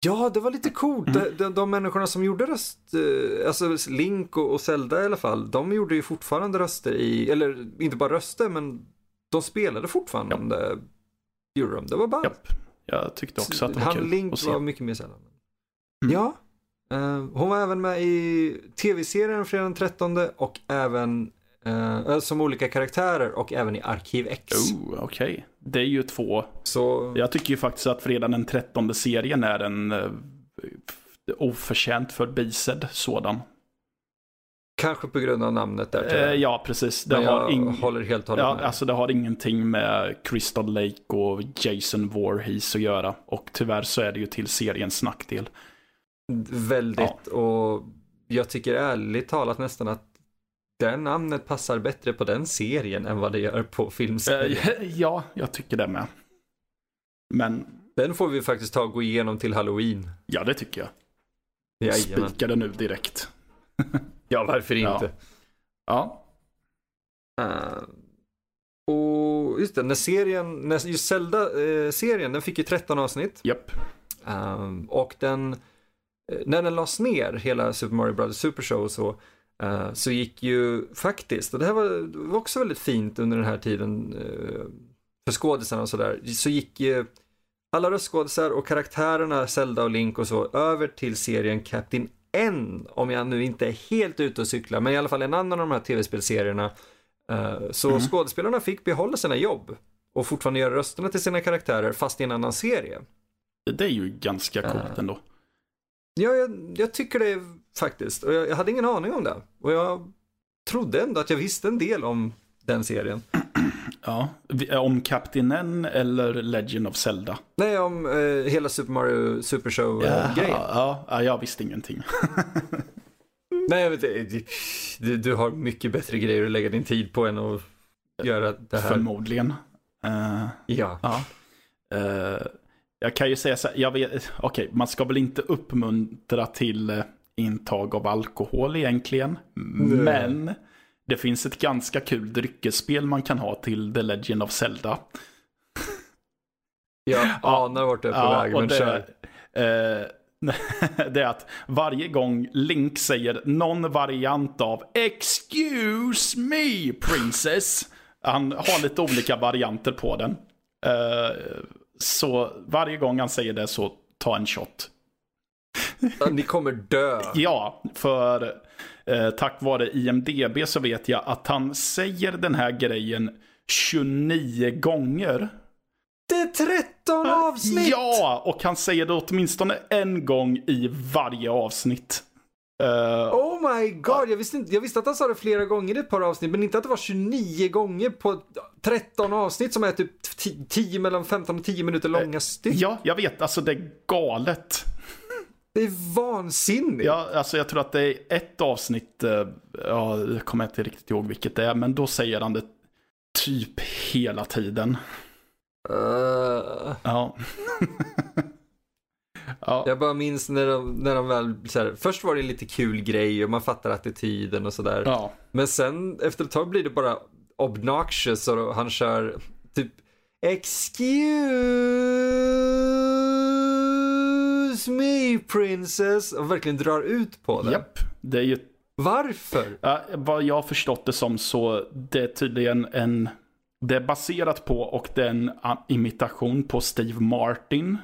Speaker 1: Ja, det var lite coolt. Mm. De, de, de människorna som gjorde röst, eh, alltså Link och, och Zelda i alla fall, de gjorde ju fortfarande röster i, eller inte bara röster, men de spelade fortfarande. Ja. Gjorde de. Det var bara...
Speaker 2: Ja. Jag tyckte också att det var
Speaker 1: Han
Speaker 2: kul
Speaker 1: Link var mycket mer sällan. Mm. Ja, hon var även med i tv-serien Fredag den 13 och även uh, som olika karaktärer och även i Arkiv X.
Speaker 2: Oh, Okej, okay. det är ju två. Så... Jag tycker ju faktiskt att Fredag den 13 serien är en uh, oförtjänt förbisedd sådan.
Speaker 1: Kanske på grund av namnet där.
Speaker 2: Eh, ja, precis.
Speaker 1: Det Men har jag håller helt och
Speaker 2: hållet ja, med. Alltså det har ingenting med Crystal Lake och Jason Voorhees att göra. Och tyvärr så är det ju till seriens nackdel.
Speaker 1: Väldigt, ja. och jag tycker ärligt talat nästan att det namnet passar bättre på den serien än vad det gör på filmserien.
Speaker 2: Eh, ja, jag tycker det med. Men...
Speaker 1: Den får vi faktiskt ta och gå igenom till halloween.
Speaker 2: Ja, det tycker jag. Jajamän. Spika det nu direkt. [LAUGHS]
Speaker 1: ja, varför inte?
Speaker 2: Ja.
Speaker 1: ja. Uh, och just det, när serien, när just Zelda-serien, uh, den fick ju 13 avsnitt.
Speaker 2: Japp. Yep.
Speaker 1: Uh, och den, eh, när den lades ner, hela Super Mario Bros. Super Show och så, uh, så gick ju faktiskt, och det här var, var, också väldigt fint under den här tiden för skådisarna och sådär, så gick ju alla röstskådisar och karaktärerna Zelda och Link och så över till serien Captain N, om jag nu inte är helt ute och cyklar, men i alla fall en annan av de här tv-spelserierna. Eh, så mm. skådespelarna fick behålla sina jobb och fortfarande göra rösterna till sina karaktärer fast i en annan serie.
Speaker 2: Det är ju ganska coolt ändå.
Speaker 1: Ja, jag, jag, tycker det faktiskt. Och jag, jag hade ingen aning om det. Och jag trodde ändå att jag visste en del om den serien. [CLEARS THROAT]
Speaker 2: Ja, eh, om Kaptenen eller Legend of Zelda?
Speaker 1: Nej, om eh, hela Super Mario Super Show-grejen.
Speaker 2: Ja, ja, jag visste ingenting. [LAUGHS]
Speaker 1: Nej, jag vet du, du har mycket bättre grejer att lägga din tid på än att göra det här.
Speaker 2: Förmodligen. Uh,
Speaker 1: ja.
Speaker 2: ja. Uh, jag kan ju säga så här, jag vet, okay, man ska väl inte uppmuntra till intag av alkohol egentligen. Nej. Men det finns ett ganska kul dryckesspel man kan ha till The Legend of Zelda. [LAUGHS]
Speaker 1: Jag anar vart du är på ja, väg, men det, kör.
Speaker 2: Eh, [LAUGHS] det är att varje gång Link säger någon variant av Excuse me princess. Han har lite olika varianter på den. Eh, så varje gång han säger det så ta en shot.
Speaker 1: Ni kommer dö. [LAUGHS]
Speaker 2: ja, för Eh, tack vare IMDB så vet jag att han säger den här grejen 29 gånger.
Speaker 1: Det är 13 avsnitt!
Speaker 2: Ja, och han säger det åtminstone en gång i varje avsnitt.
Speaker 1: Uh, oh my god, jag visste, inte, jag visste att han sa det flera gånger i ett par avsnitt, men inte att det var 29 gånger på 13 avsnitt som är typ 10 mellan 15 och 10 minuter långa styck.
Speaker 2: Ja, jag vet, alltså det är galet.
Speaker 1: Det är vansinnigt.
Speaker 2: Ja, alltså jag tror att det är ett avsnitt, eh, ja, jag kommer inte riktigt ihåg vilket det är, men då säger han det typ hela tiden.
Speaker 1: Uh.
Speaker 2: Ja. [LAUGHS]
Speaker 1: ja. Jag bara minns när de, när de väl, här, först var det lite kul grej och man fattar attityden och sådär.
Speaker 2: Ja.
Speaker 1: Men sen efter ett tag blir det bara obnoxious och han kör typ Excuse me princess och verkligen drar ut på det.
Speaker 2: Japp, det är ju...
Speaker 1: Varför?
Speaker 2: Ja, vad jag har förstått det som så det är tydligen en... Det är baserat på och det är en imitation på Steve Martin.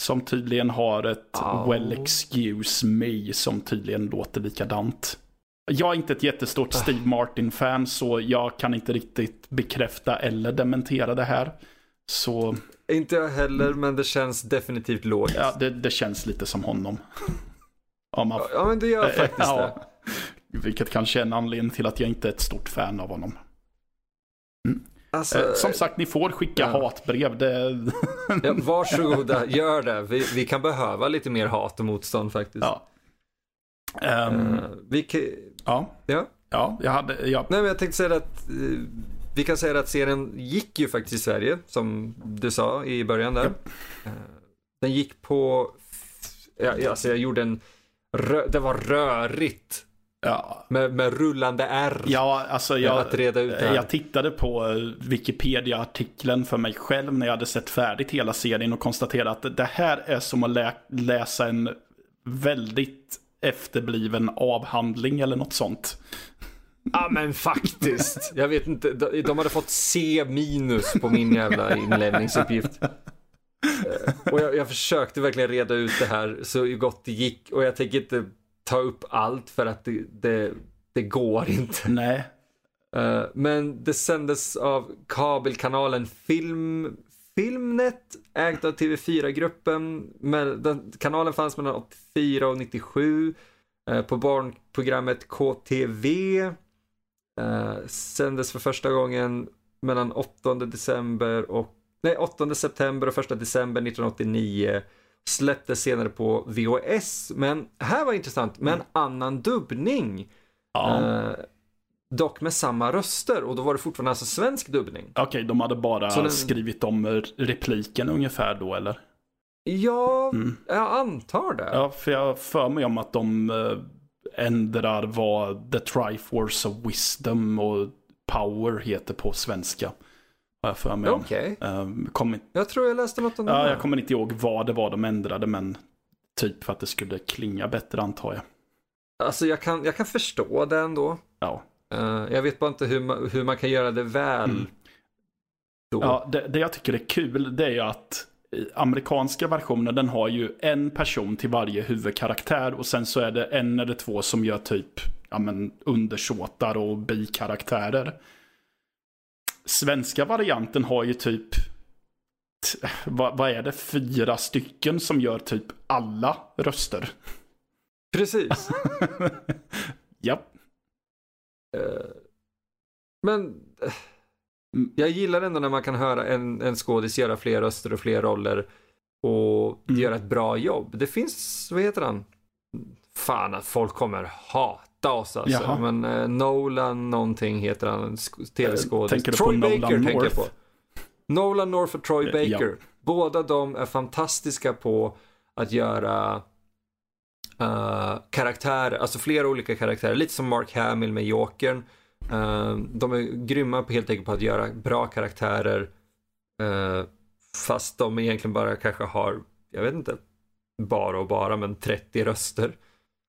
Speaker 2: Som tydligen har ett oh. Well excuse me som tydligen låter likadant. Jag är inte ett jättestort ah. Steve Martin-fan så jag kan inte riktigt bekräfta eller dementera det här. Så...
Speaker 1: Inte jag heller, men det känns definitivt logiskt.
Speaker 2: Ja, det, det känns lite som honom. [LAUGHS]
Speaker 1: Om man... Ja, men det gör faktiskt [LAUGHS] ja.
Speaker 2: det. Vilket kanske är en anledning till att jag inte är ett stort fan av honom. Mm.
Speaker 1: Alltså,
Speaker 2: eh, som sagt, ni får skicka ja. hatbrev. Det... [LAUGHS]
Speaker 1: ja, varsågoda, gör det. Vi, vi kan behöva lite mer hat och motstånd faktiskt.
Speaker 2: Ja.
Speaker 1: Um, vi kan...
Speaker 2: Ja.
Speaker 1: Ja.
Speaker 2: Ja, jag hade... Ja.
Speaker 1: Nej, men jag tänkte säga att uh, vi kan säga att serien gick ju faktiskt i Sverige, som du sa i början där. Ja. Eh, den gick på, ja, alltså jag gjorde en, det var rörigt.
Speaker 2: Ja.
Speaker 1: Med, med rullande R.
Speaker 2: Ja, alltså jag,
Speaker 1: att reda ut
Speaker 2: jag tittade på eh, Wikipedia-artikeln för mig själv när jag hade sett färdigt hela serien och konstaterade att det här är som att lä läsa en väldigt efterbliven avhandling eller något sånt.
Speaker 1: Ja men faktiskt. [LAUGHS] Jag vet inte, de hade fått C minus på min jävla inlämningsuppgift. och jag, jag, försökte verkligen reda ut det här så gott det gick och jag tänker inte ta upp allt för att det, det, det går inte.
Speaker 2: Nej.
Speaker 1: Uh, men det sändes av kabelkanalen Film, Filmnet, ägt av TV4-gruppen. kanalen fanns mellan 84 och 97. Uh, på barnprogrammet KTV. Uh, sändes för första gången mellan 8 december och nej, 8 september och 1 december 1989. Släpptes senare på VHS, men här var intressant, med en mm. annan dubbning. Ja. Uh, dock med samma röster och då var det fortfarande alltså svensk dubbning.
Speaker 2: Okej, okay, de hade bara den... skrivit om repliken ungefär då eller?
Speaker 1: Ja, mm. jag antar det.
Speaker 2: Ja, för jag för mig om att de eh, ändrar vad The Triforce of Wisdom och Power heter på svenska. Har jag för mig.
Speaker 1: Okej. Okay.
Speaker 2: Um, kom...
Speaker 1: Jag tror jag läste något om
Speaker 2: det. Ja, jag kommer inte ihåg vad det var de ändrade, men typ för att det skulle klinga bättre antar jag.
Speaker 1: Alltså jag kan, jag kan förstå det ändå.
Speaker 2: Ja.
Speaker 1: Uh, jag vet bara inte hur man, hur man kan göra det väl. Mm.
Speaker 2: Ja, det, det jag tycker är kul det är ju att amerikanska versionen den har ju en person till varje huvudkaraktär och sen så är det en eller två som gör typ ja, men, undersåtar och bikaraktärer. Svenska varianten har ju typ vad, vad är det, fyra stycken som gör typ alla röster.
Speaker 1: Precis. [LAUGHS]
Speaker 2: Japp.
Speaker 1: Uh, men uh, jag gillar ändå när man kan höra en, en skådis göra fler röster och fler roller och mm. göra ett bra jobb. Det finns, vad heter han? Fan att folk kommer hata oss alltså. Jaha. Men uh, Nolan någonting heter han, tv-skådis.
Speaker 2: Troy Baker Nolan tänker jag på.
Speaker 1: Nolan North och Troy Baker. Ja. Båda de är fantastiska på att göra uh, karaktärer, alltså flera olika karaktärer, lite som Mark Hamill med Jokern. Uh, de är grymma på helt enkelt på att göra bra karaktärer uh, fast de egentligen bara kanske har, jag vet inte, bara och bara, men 30 röster.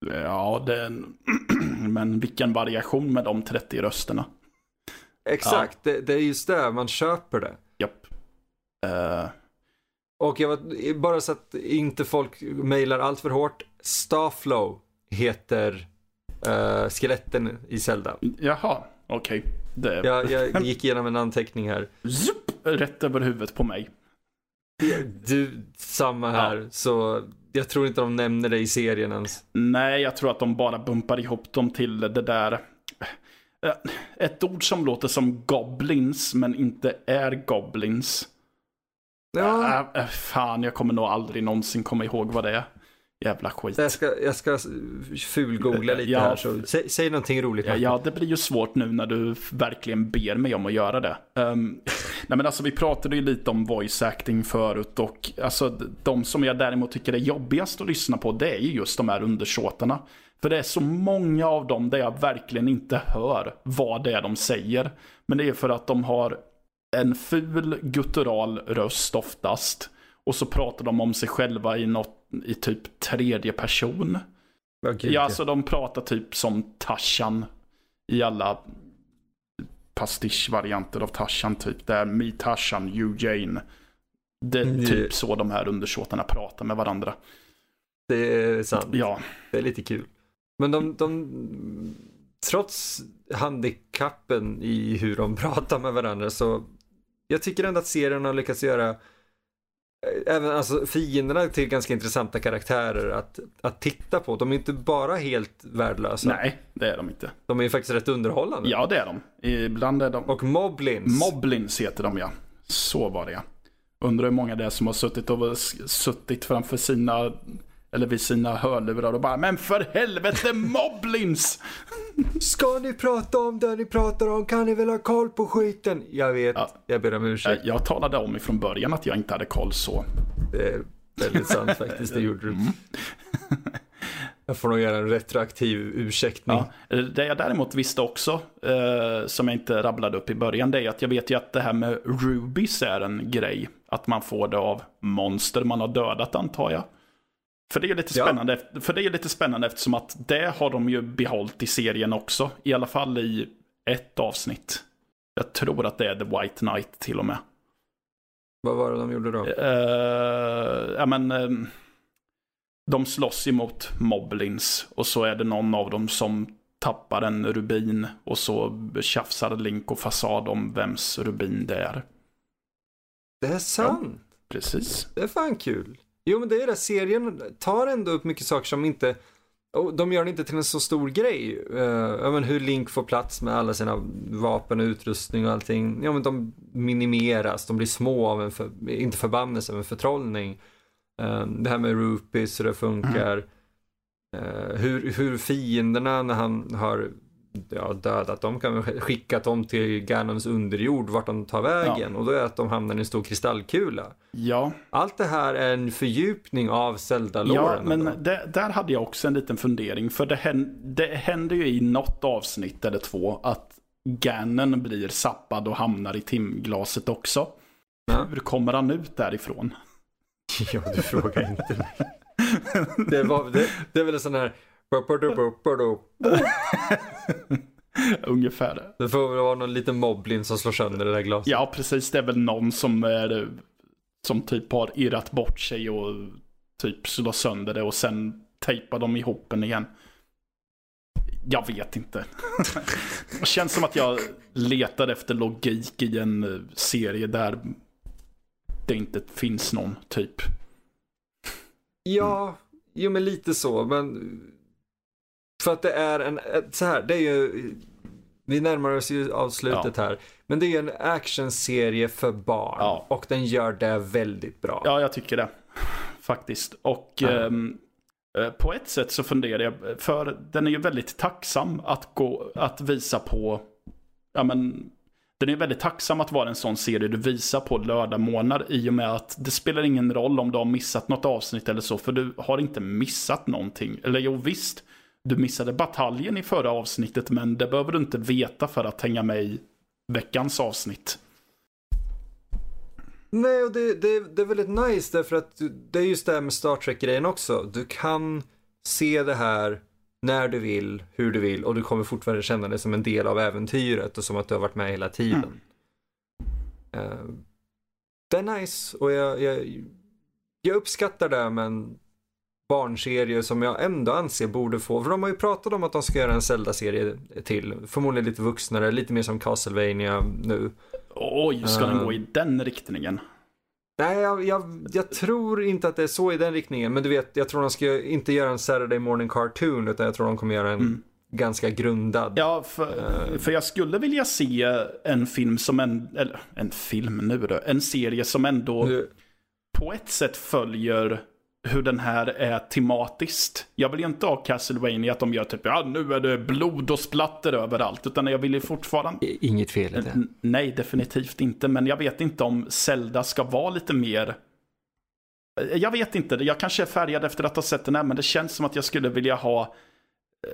Speaker 2: Ja, det en... [CLEARS THROAT] men vilken variation med de 30 rösterna.
Speaker 1: Exakt, ja. det, det, är just det, man köper det.
Speaker 2: Japp. Uh...
Speaker 1: Och jag var, bara så att inte folk mejlar allt för hårt. Starflow heter uh, skeletten i Zelda.
Speaker 2: Jaha, okej. Okay.
Speaker 1: Det... Jag, jag [LAUGHS] gick igenom en anteckning här.
Speaker 2: Zup, rätt över huvudet på mig.
Speaker 1: Du, samma här. Ja. Så jag tror inte de nämner det i serien ens.
Speaker 2: Nej, jag tror att de bara bumpar ihop dem till det där. Eh, ett ord som låter som goblins, men inte är goblins. Ja. Äh, fan, jag kommer nog aldrig någonsin komma ihåg vad det är. Jävla skit.
Speaker 1: Jag ska, jag ska fulgoogla lite ja, här, så säg, säg någonting roligt.
Speaker 2: Ja, ja, det blir ju svårt nu när du verkligen ber mig om att göra det. Um, [LAUGHS] nej men alltså vi pratade ju lite om voice acting förut och alltså de som jag däremot tycker är jobbigast att lyssna på det är ju just de här undersåtarna. För det är så många av dem där jag verkligen inte hör vad det är de säger. Men det är för att de har en ful guttural röst oftast. Och så pratar de om sig själva i, något, i typ tredje person. Okay, ja, alltså de pratar typ som Tarzan i alla pastischvarianter av Tarzan. Typ där Me Tarzan, You Jane. Det är mm. typ så de här undersåtarna pratar med varandra.
Speaker 1: Det är sant.
Speaker 2: Ja.
Speaker 1: Det är lite kul. Men de, de trots handikappen i hur de [LAUGHS] pratar med varandra så jag tycker ändå att serien har lyckats göra även alltså fienderna till ganska intressanta karaktärer att, att titta på. De är inte bara helt värdelösa.
Speaker 2: Nej, det är de inte.
Speaker 1: De är ju faktiskt rätt underhållande.
Speaker 2: Ja, det är de. Ibland är de.
Speaker 1: Och Moblins.
Speaker 2: Moblins heter de ja. Så var det ja. Undrar hur många det är som har suttit, och, suttit framför sina eller vid sina hörlurar och bara Men för helvete Moblins! [LAUGHS]
Speaker 1: Ska ni prata om det ni pratar om kan ni väl ha koll på skiten? Jag vet, ja. jag ber om ursäkt.
Speaker 2: Jag talade om ifrån början att jag inte hade koll så.
Speaker 1: Det är väldigt sant faktiskt, det gjorde du. Mm. Jag får nog göra en retroaktiv ursäktning.
Speaker 2: Ja, det jag däremot visste också, eh, som jag inte rabblade upp i början, det är att jag vet ju att det här med Rubies är en grej. Att man får det av monster man har dödat antar jag. För det är lite spännande, ja. för det är lite spännande eftersom att det har de ju behållit i serien också. I alla fall i ett avsnitt. Jag tror att det är The White Knight till och med.
Speaker 1: Vad var det de gjorde då?
Speaker 2: Uh, ja men, um, de slåss emot moblins och så är det någon av dem som tappar en rubin och så tjafsar Link och Fasad om vems rubin det är.
Speaker 1: Det är sant. Ja,
Speaker 2: precis.
Speaker 1: Det är fan kul. Jo men det är det, serien tar ändå upp mycket saker som inte och de gör det inte till en så stor grej. Uh, men hur Link får plats med alla sina vapen och utrustning och allting. Ja men de minimeras, de blir små av en, för, inte förbannelse, men förtrollning. Uh, det här med rupees, hur det funkar. Mm. Uh, hur, hur fienderna när han har ja, dödat dem kan vi skicka dem till Ganons underjord vart de tar vägen ja. och då är det att de hamnar i en stor kristallkula.
Speaker 2: Ja.
Speaker 1: Allt det här är en fördjupning av Zelda-låren.
Speaker 2: Ja, men det, där hade jag också en liten fundering. För det, händer, det händer ju i något avsnitt eller två att Ganon blir sappad och hamnar i timglaset också. Ja. Hur kommer han ut därifrån? [LAUGHS]
Speaker 1: Ja, du frågar inte mig. [LAUGHS] det, var, det, det är väl en sån här [LAUGHS]
Speaker 2: Ungefär.
Speaker 1: Det får väl vara någon liten moblin som slår sönder det där glaset.
Speaker 2: Ja, precis. Det är väl någon som är som typ har irrat bort sig och typ slår sönder det och sen tejpar de ihop den igen. Jag vet inte. [LAUGHS] det känns som att jag letar efter logik i en serie där det inte finns någon typ.
Speaker 1: Ja, jo men lite så, men för att det är en, så här, det är ju, vi närmar oss ju avslutet ja. här. Men det är ju en actionserie för barn. Ja. Och den gör det väldigt bra.
Speaker 2: Ja, jag tycker det. Faktiskt. Och ja. um, på ett sätt så funderar jag, för den är ju väldigt tacksam att, gå, att visa på, ja men, den är väldigt tacksam att vara en sån serie du visar på lördagmorgnar i och med att det spelar ingen roll om du har missat något avsnitt eller så, för du har inte missat någonting. Eller jo visst, du missade bataljen i förra avsnittet men det behöver du inte veta för att hänga med i veckans avsnitt.
Speaker 1: Nej, och det, det, det är väldigt nice därför att det är just det här med Star Trek-grejen också. Du kan se det här när du vill, hur du vill och du kommer fortfarande känna det som en del av äventyret och som att du har varit med hela tiden. Mm. Uh, det är nice och jag, jag, jag uppskattar det men barnserie som jag ändå anser borde få, för de har ju pratat om att de ska göra en Zelda-serie till. Förmodligen lite vuxnare, lite mer som Castlevania nu.
Speaker 2: Oj, ska uh, den gå i den riktningen?
Speaker 1: Nej, jag, jag, jag, tror inte att det är så i den riktningen. Men du vet, jag tror de ska inte göra en Saturday morning cartoon, utan jag tror de kommer göra en mm. ganska grundad.
Speaker 2: Ja, för, uh, för jag skulle vilja se en film som en, eller en film nu då, en serie som ändå nu. på ett sätt följer hur den här är tematiskt. Jag vill ju inte ha Castlevania att de gör typ, ja nu är det blod och splatter överallt. Utan jag vill ju fortfarande...
Speaker 1: Inget fel i det.
Speaker 2: Nej, definitivt inte. Men jag vet inte om Zelda ska vara lite mer... Jag vet inte, jag kanske är färgad efter att ha sett den här, men det känns som att jag skulle vilja ha...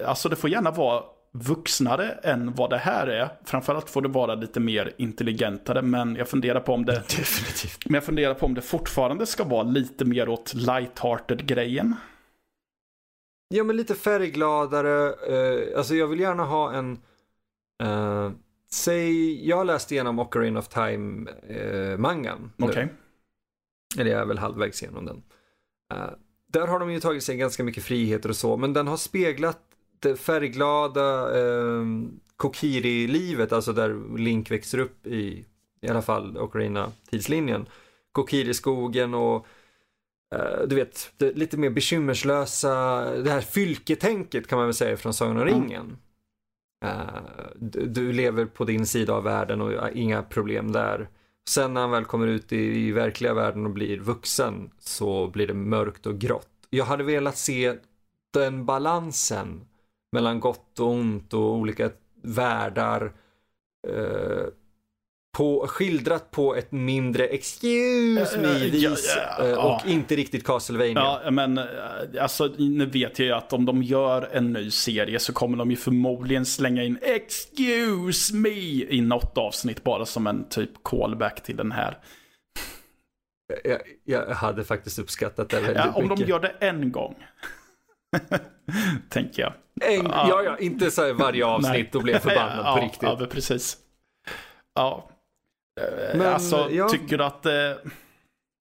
Speaker 2: Alltså det får gärna vara vuxnare än vad det här är. Framförallt får det vara lite mer intelligentare, men jag funderar på om det... [LAUGHS]
Speaker 1: Definitivt.
Speaker 2: Men jag funderar på om det fortfarande ska vara lite mer åt light-hearted grejen.
Speaker 1: Ja, men lite färggladare. Uh, alltså jag vill gärna ha en... Uh, säg, jag har läst igenom Ocarina of Time-mangan.
Speaker 2: Uh, Okej. Okay.
Speaker 1: Eller jag är väl halvvägs igenom den. Uh, där har de ju tagit sig ganska mycket friheter och så, men den har speglat färgglada eh, Kokiri-livet, alltså där Link växer upp i, i alla fall Ocarina-tidslinjen. Kokiri-skogen och eh, du vet, det lite mer bekymmerslösa, det här fylketänket kan man väl säga från Sagan om ringen. Eh, du, du, lever på din sida av världen och inga problem där. Sen när han väl kommer ut i, i verkliga världen och blir vuxen så blir det mörkt och grått. Jag hade velat se den balansen mellan gott och ont och olika världar. Eh, på, skildrat på ett mindre excuse me-vis ja, ja, ja, och inte riktigt Castlevania.
Speaker 2: Ja, men eh, alltså nu vet jag ju att om de gör en ny serie så kommer de ju förmodligen slänga in excuse me i något avsnitt bara som en typ callback till den här.
Speaker 1: Jag, jag hade faktiskt uppskattat det väldigt
Speaker 2: mycket. Om de gör det en gång. [LAUGHS] Tänker jag.
Speaker 1: En, ja, ja, inte så varje [LAUGHS] avsnitt och blir förbannad
Speaker 2: ja,
Speaker 1: på riktigt.
Speaker 2: Ja, precis. Ja. Eh, Men, alltså, ja. tycker du att... Eh,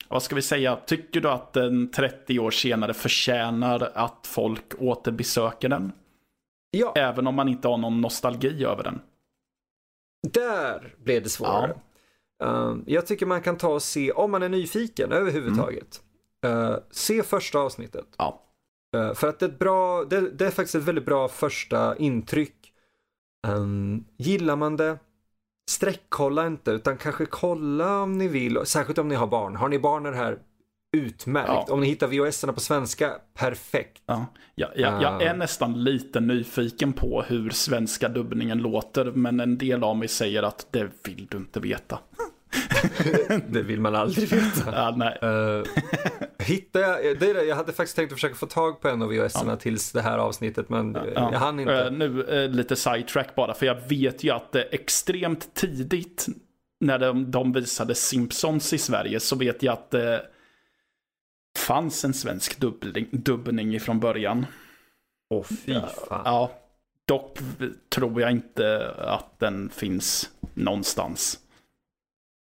Speaker 2: vad ska vi säga? Tycker du att den 30 år senare förtjänar att folk återbesöker den? Ja. Även om man inte har någon nostalgi över den.
Speaker 1: Där blev det svårare. Ja. Uh, jag tycker man kan ta och se, om man är nyfiken överhuvudtaget, mm. uh, se första avsnittet.
Speaker 2: Ja.
Speaker 1: Uh, för att det är, bra, det, det, är faktiskt ett väldigt bra första intryck. Um, gillar man det, sträckkolla inte utan kanske kolla om ni vill, särskilt om ni har barn. Har ni barn är det här utmärkt. Ja. Om ni hittar VHS-erna på svenska, perfekt.
Speaker 2: Ja. Ja, ja, jag är nästan lite nyfiken på hur svenska dubbningen låter, men en del av mig säger att det vill du inte veta.
Speaker 1: Det vill man aldrig veta.
Speaker 2: Ja, nej. Uh,
Speaker 1: hittade jag, det är det, jag hade faktiskt tänkt att försöka få tag på en av VHS-erna ja. tills det här avsnittet men ja, jag hann inte.
Speaker 2: Uh, nu uh, lite sidetrack bara, för jag vet ju att det extremt tidigt när de, de visade Simpsons i Sverige så vet jag att det fanns en svensk dubbling, dubbning ifrån början.
Speaker 1: Åh oh, fy fan.
Speaker 2: Ja, dock tror jag inte att den finns någonstans.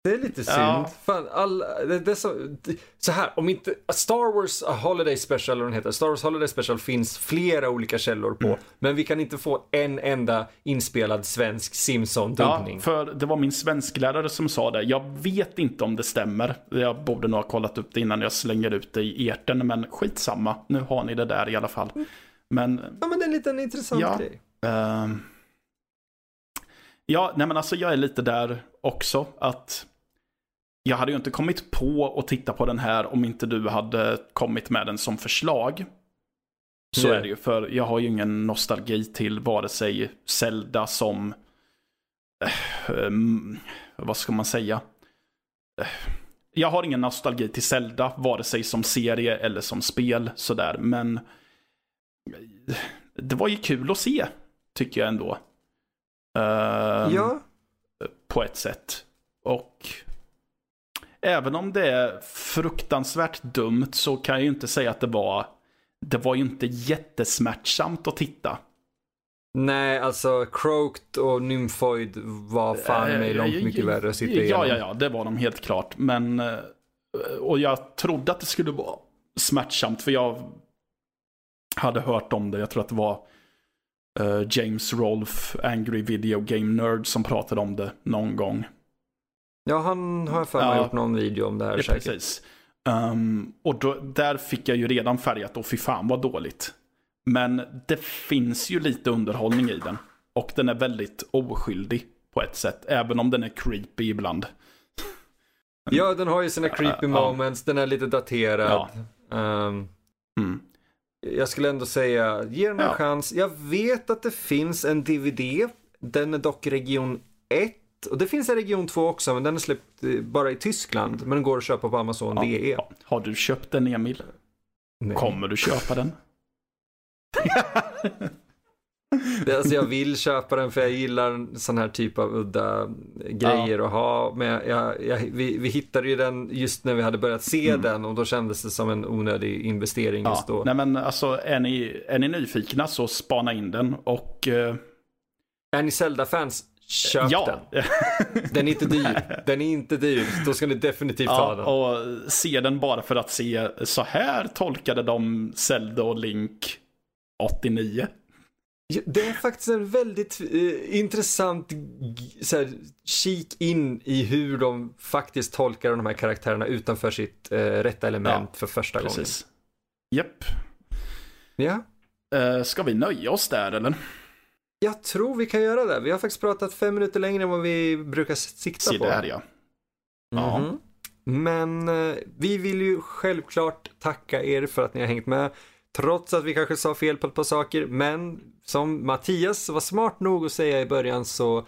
Speaker 1: Det är lite synd. Ja. Fan, all, det, det så, så, här, om inte Star Wars Holiday Special, eller den heter, Star Wars Holiday Special finns flera olika källor på. Mm. Men vi kan inte få en enda inspelad svensk Simpson-dubbning.
Speaker 2: Ja, för det var min svensklärare som sa det. Jag vet inte om det stämmer. Jag borde nog ha kollat upp det innan jag slänger ut det i eten, men skitsamma. Nu har ni det där i alla fall. Men...
Speaker 1: Ja, men det är en liten intressant ja, grej. Uh...
Speaker 2: Ja, nej men alltså jag är lite där också. Att jag hade ju inte kommit på att titta på den här om inte du hade kommit med den som förslag. Så Nej. är det ju, för jag har ju ingen nostalgi till vare sig Zelda som... Äh, um, vad ska man säga? Äh, jag har ingen nostalgi till Zelda, vare sig som serie eller som spel sådär, men... Det var ju kul att se, tycker jag ändå. Uh,
Speaker 1: ja.
Speaker 2: På ett sätt. Och även om det är fruktansvärt dumt så kan jag ju inte säga att det var, det var ju inte jättesmärtsamt att titta.
Speaker 1: Nej, alltså Croaked och Nymphoid var fan mig långt mycket värre att sitta igenom.
Speaker 2: Ja, ja, ja, det var de helt klart. Men, eh, och jag trodde att det skulle vara smärtsamt för jag hade hört om det. Jag tror att det var uh, James Rolfe, Angry Video Game Nerd, som pratade om det någon gång.
Speaker 1: Ja, han har för mig ja, gjort någon video om det här ja, säkert. Precis.
Speaker 2: Um, och då, där fick jag ju redan färgat och fy fan vad dåligt. Men det finns ju lite underhållning i den. Och den är väldigt oskyldig på ett sätt. Även om den är creepy ibland.
Speaker 1: Ja, den har ju sina creepy uh, moments. Uh, den är lite daterad. Ja. Um, mm. Jag skulle ändå säga, ge den en ja. chans. Jag vet att det finns en DVD. Den är dock region 1 och det finns en region 2 också, men den är släppt eh, bara i Tyskland. Men den går att köpa på Amazon ja, DE.
Speaker 2: Har du köpt den Emil? Nej. Kommer du köpa den? [LAUGHS] [LAUGHS]
Speaker 1: det, alltså jag vill köpa den för jag gillar sån här typ av udda grejer ja. att ha. Men jag, jag, jag, vi, vi hittade ju den just när vi hade börjat se mm. den och då kändes det som en onödig investering ja. just då.
Speaker 2: Nej men alltså är ni, är ni nyfikna så spana in den och... Uh...
Speaker 1: Är ni Zelda-fans, Köp ja. den. Den är inte dyr. Den är inte dyr. Då ska ni definitivt ja, ha den.
Speaker 2: Och se den bara för att se, så här tolkade de Zelda och Link 89.
Speaker 1: Det är faktiskt en väldigt eh, intressant så här, kik in i hur de faktiskt tolkar de här karaktärerna utanför sitt eh, rätta element ja, för första precis. gången.
Speaker 2: Japp.
Speaker 1: Ja.
Speaker 2: Eh, ska vi nöja oss där eller?
Speaker 1: Jag tror vi kan göra det. Vi har faktiskt pratat fem minuter längre än vad vi brukar sikta Se på.
Speaker 2: Se där ja.
Speaker 1: Ja. Mm -hmm. Men eh, vi vill ju självklart tacka er för att ni har hängt med. Trots att vi kanske sa fel på ett par saker. Men som Mattias var smart nog att säga i början så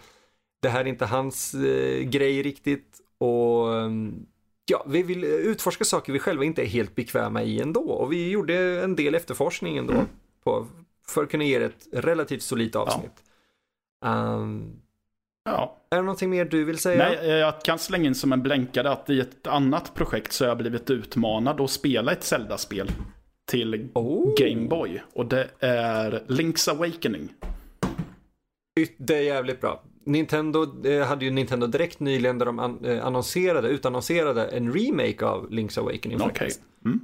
Speaker 1: det här är inte hans eh, grej riktigt. Och ehm, ja, vi vill utforska saker vi själva inte är helt bekväma i ändå. Och vi gjorde en del efterforskning ändå. Mm. På för att kunna ge ett relativt solidt avsnitt. Ja. Um, ja. Är det någonting mer du vill säga?
Speaker 2: Nej, jag kan slänga in som en blänkare att i ett annat projekt så har jag blivit utmanad att spela ett Zelda-spel till oh. Game Boy. Och det är Link's Awakening.
Speaker 1: Det är jävligt bra. Nintendo eh, hade ju Nintendo Direkt nyligen där de eh, annonserade, utannonserade en remake av Link's Awakening.
Speaker 2: Okej. Okay. Mm.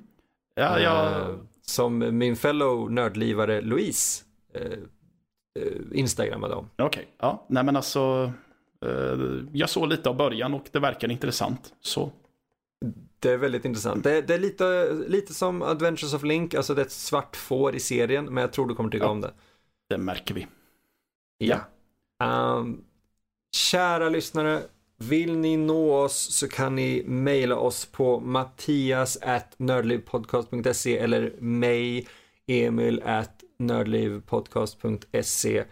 Speaker 2: Ja, ja.
Speaker 1: Eh, som min fellow nördlivare Louise instagrammade om.
Speaker 2: Okej, okay. ja, nej men alltså. Jag såg lite av början och det verkar intressant. Så.
Speaker 1: Det är väldigt intressant. Det, det, är lite, lite som Adventures of Link, alltså det är ett svart får i serien, men jag tror du kommer tycka ja, om det.
Speaker 2: Det märker vi.
Speaker 1: Ja. Um, kära lyssnare, vill ni nå oss så kan ni mejla oss på mattias nördlivpodcast.se eller mig, Emil nördlivpodcast.se. Uh,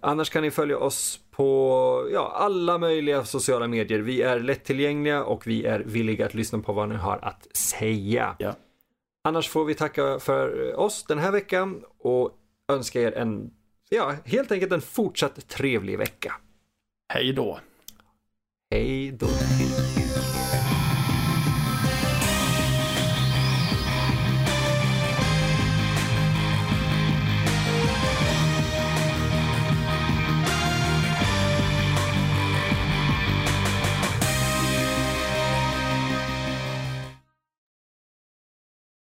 Speaker 1: annars kan ni följa oss på ja, alla möjliga sociala medier. Vi är lättillgängliga och vi är villiga att lyssna på vad ni har att säga.
Speaker 2: Ja.
Speaker 1: Annars får vi tacka för oss den här veckan och önska er en, ja, helt enkelt en fortsatt trevlig vecka.
Speaker 2: Hej då.
Speaker 1: Hej då.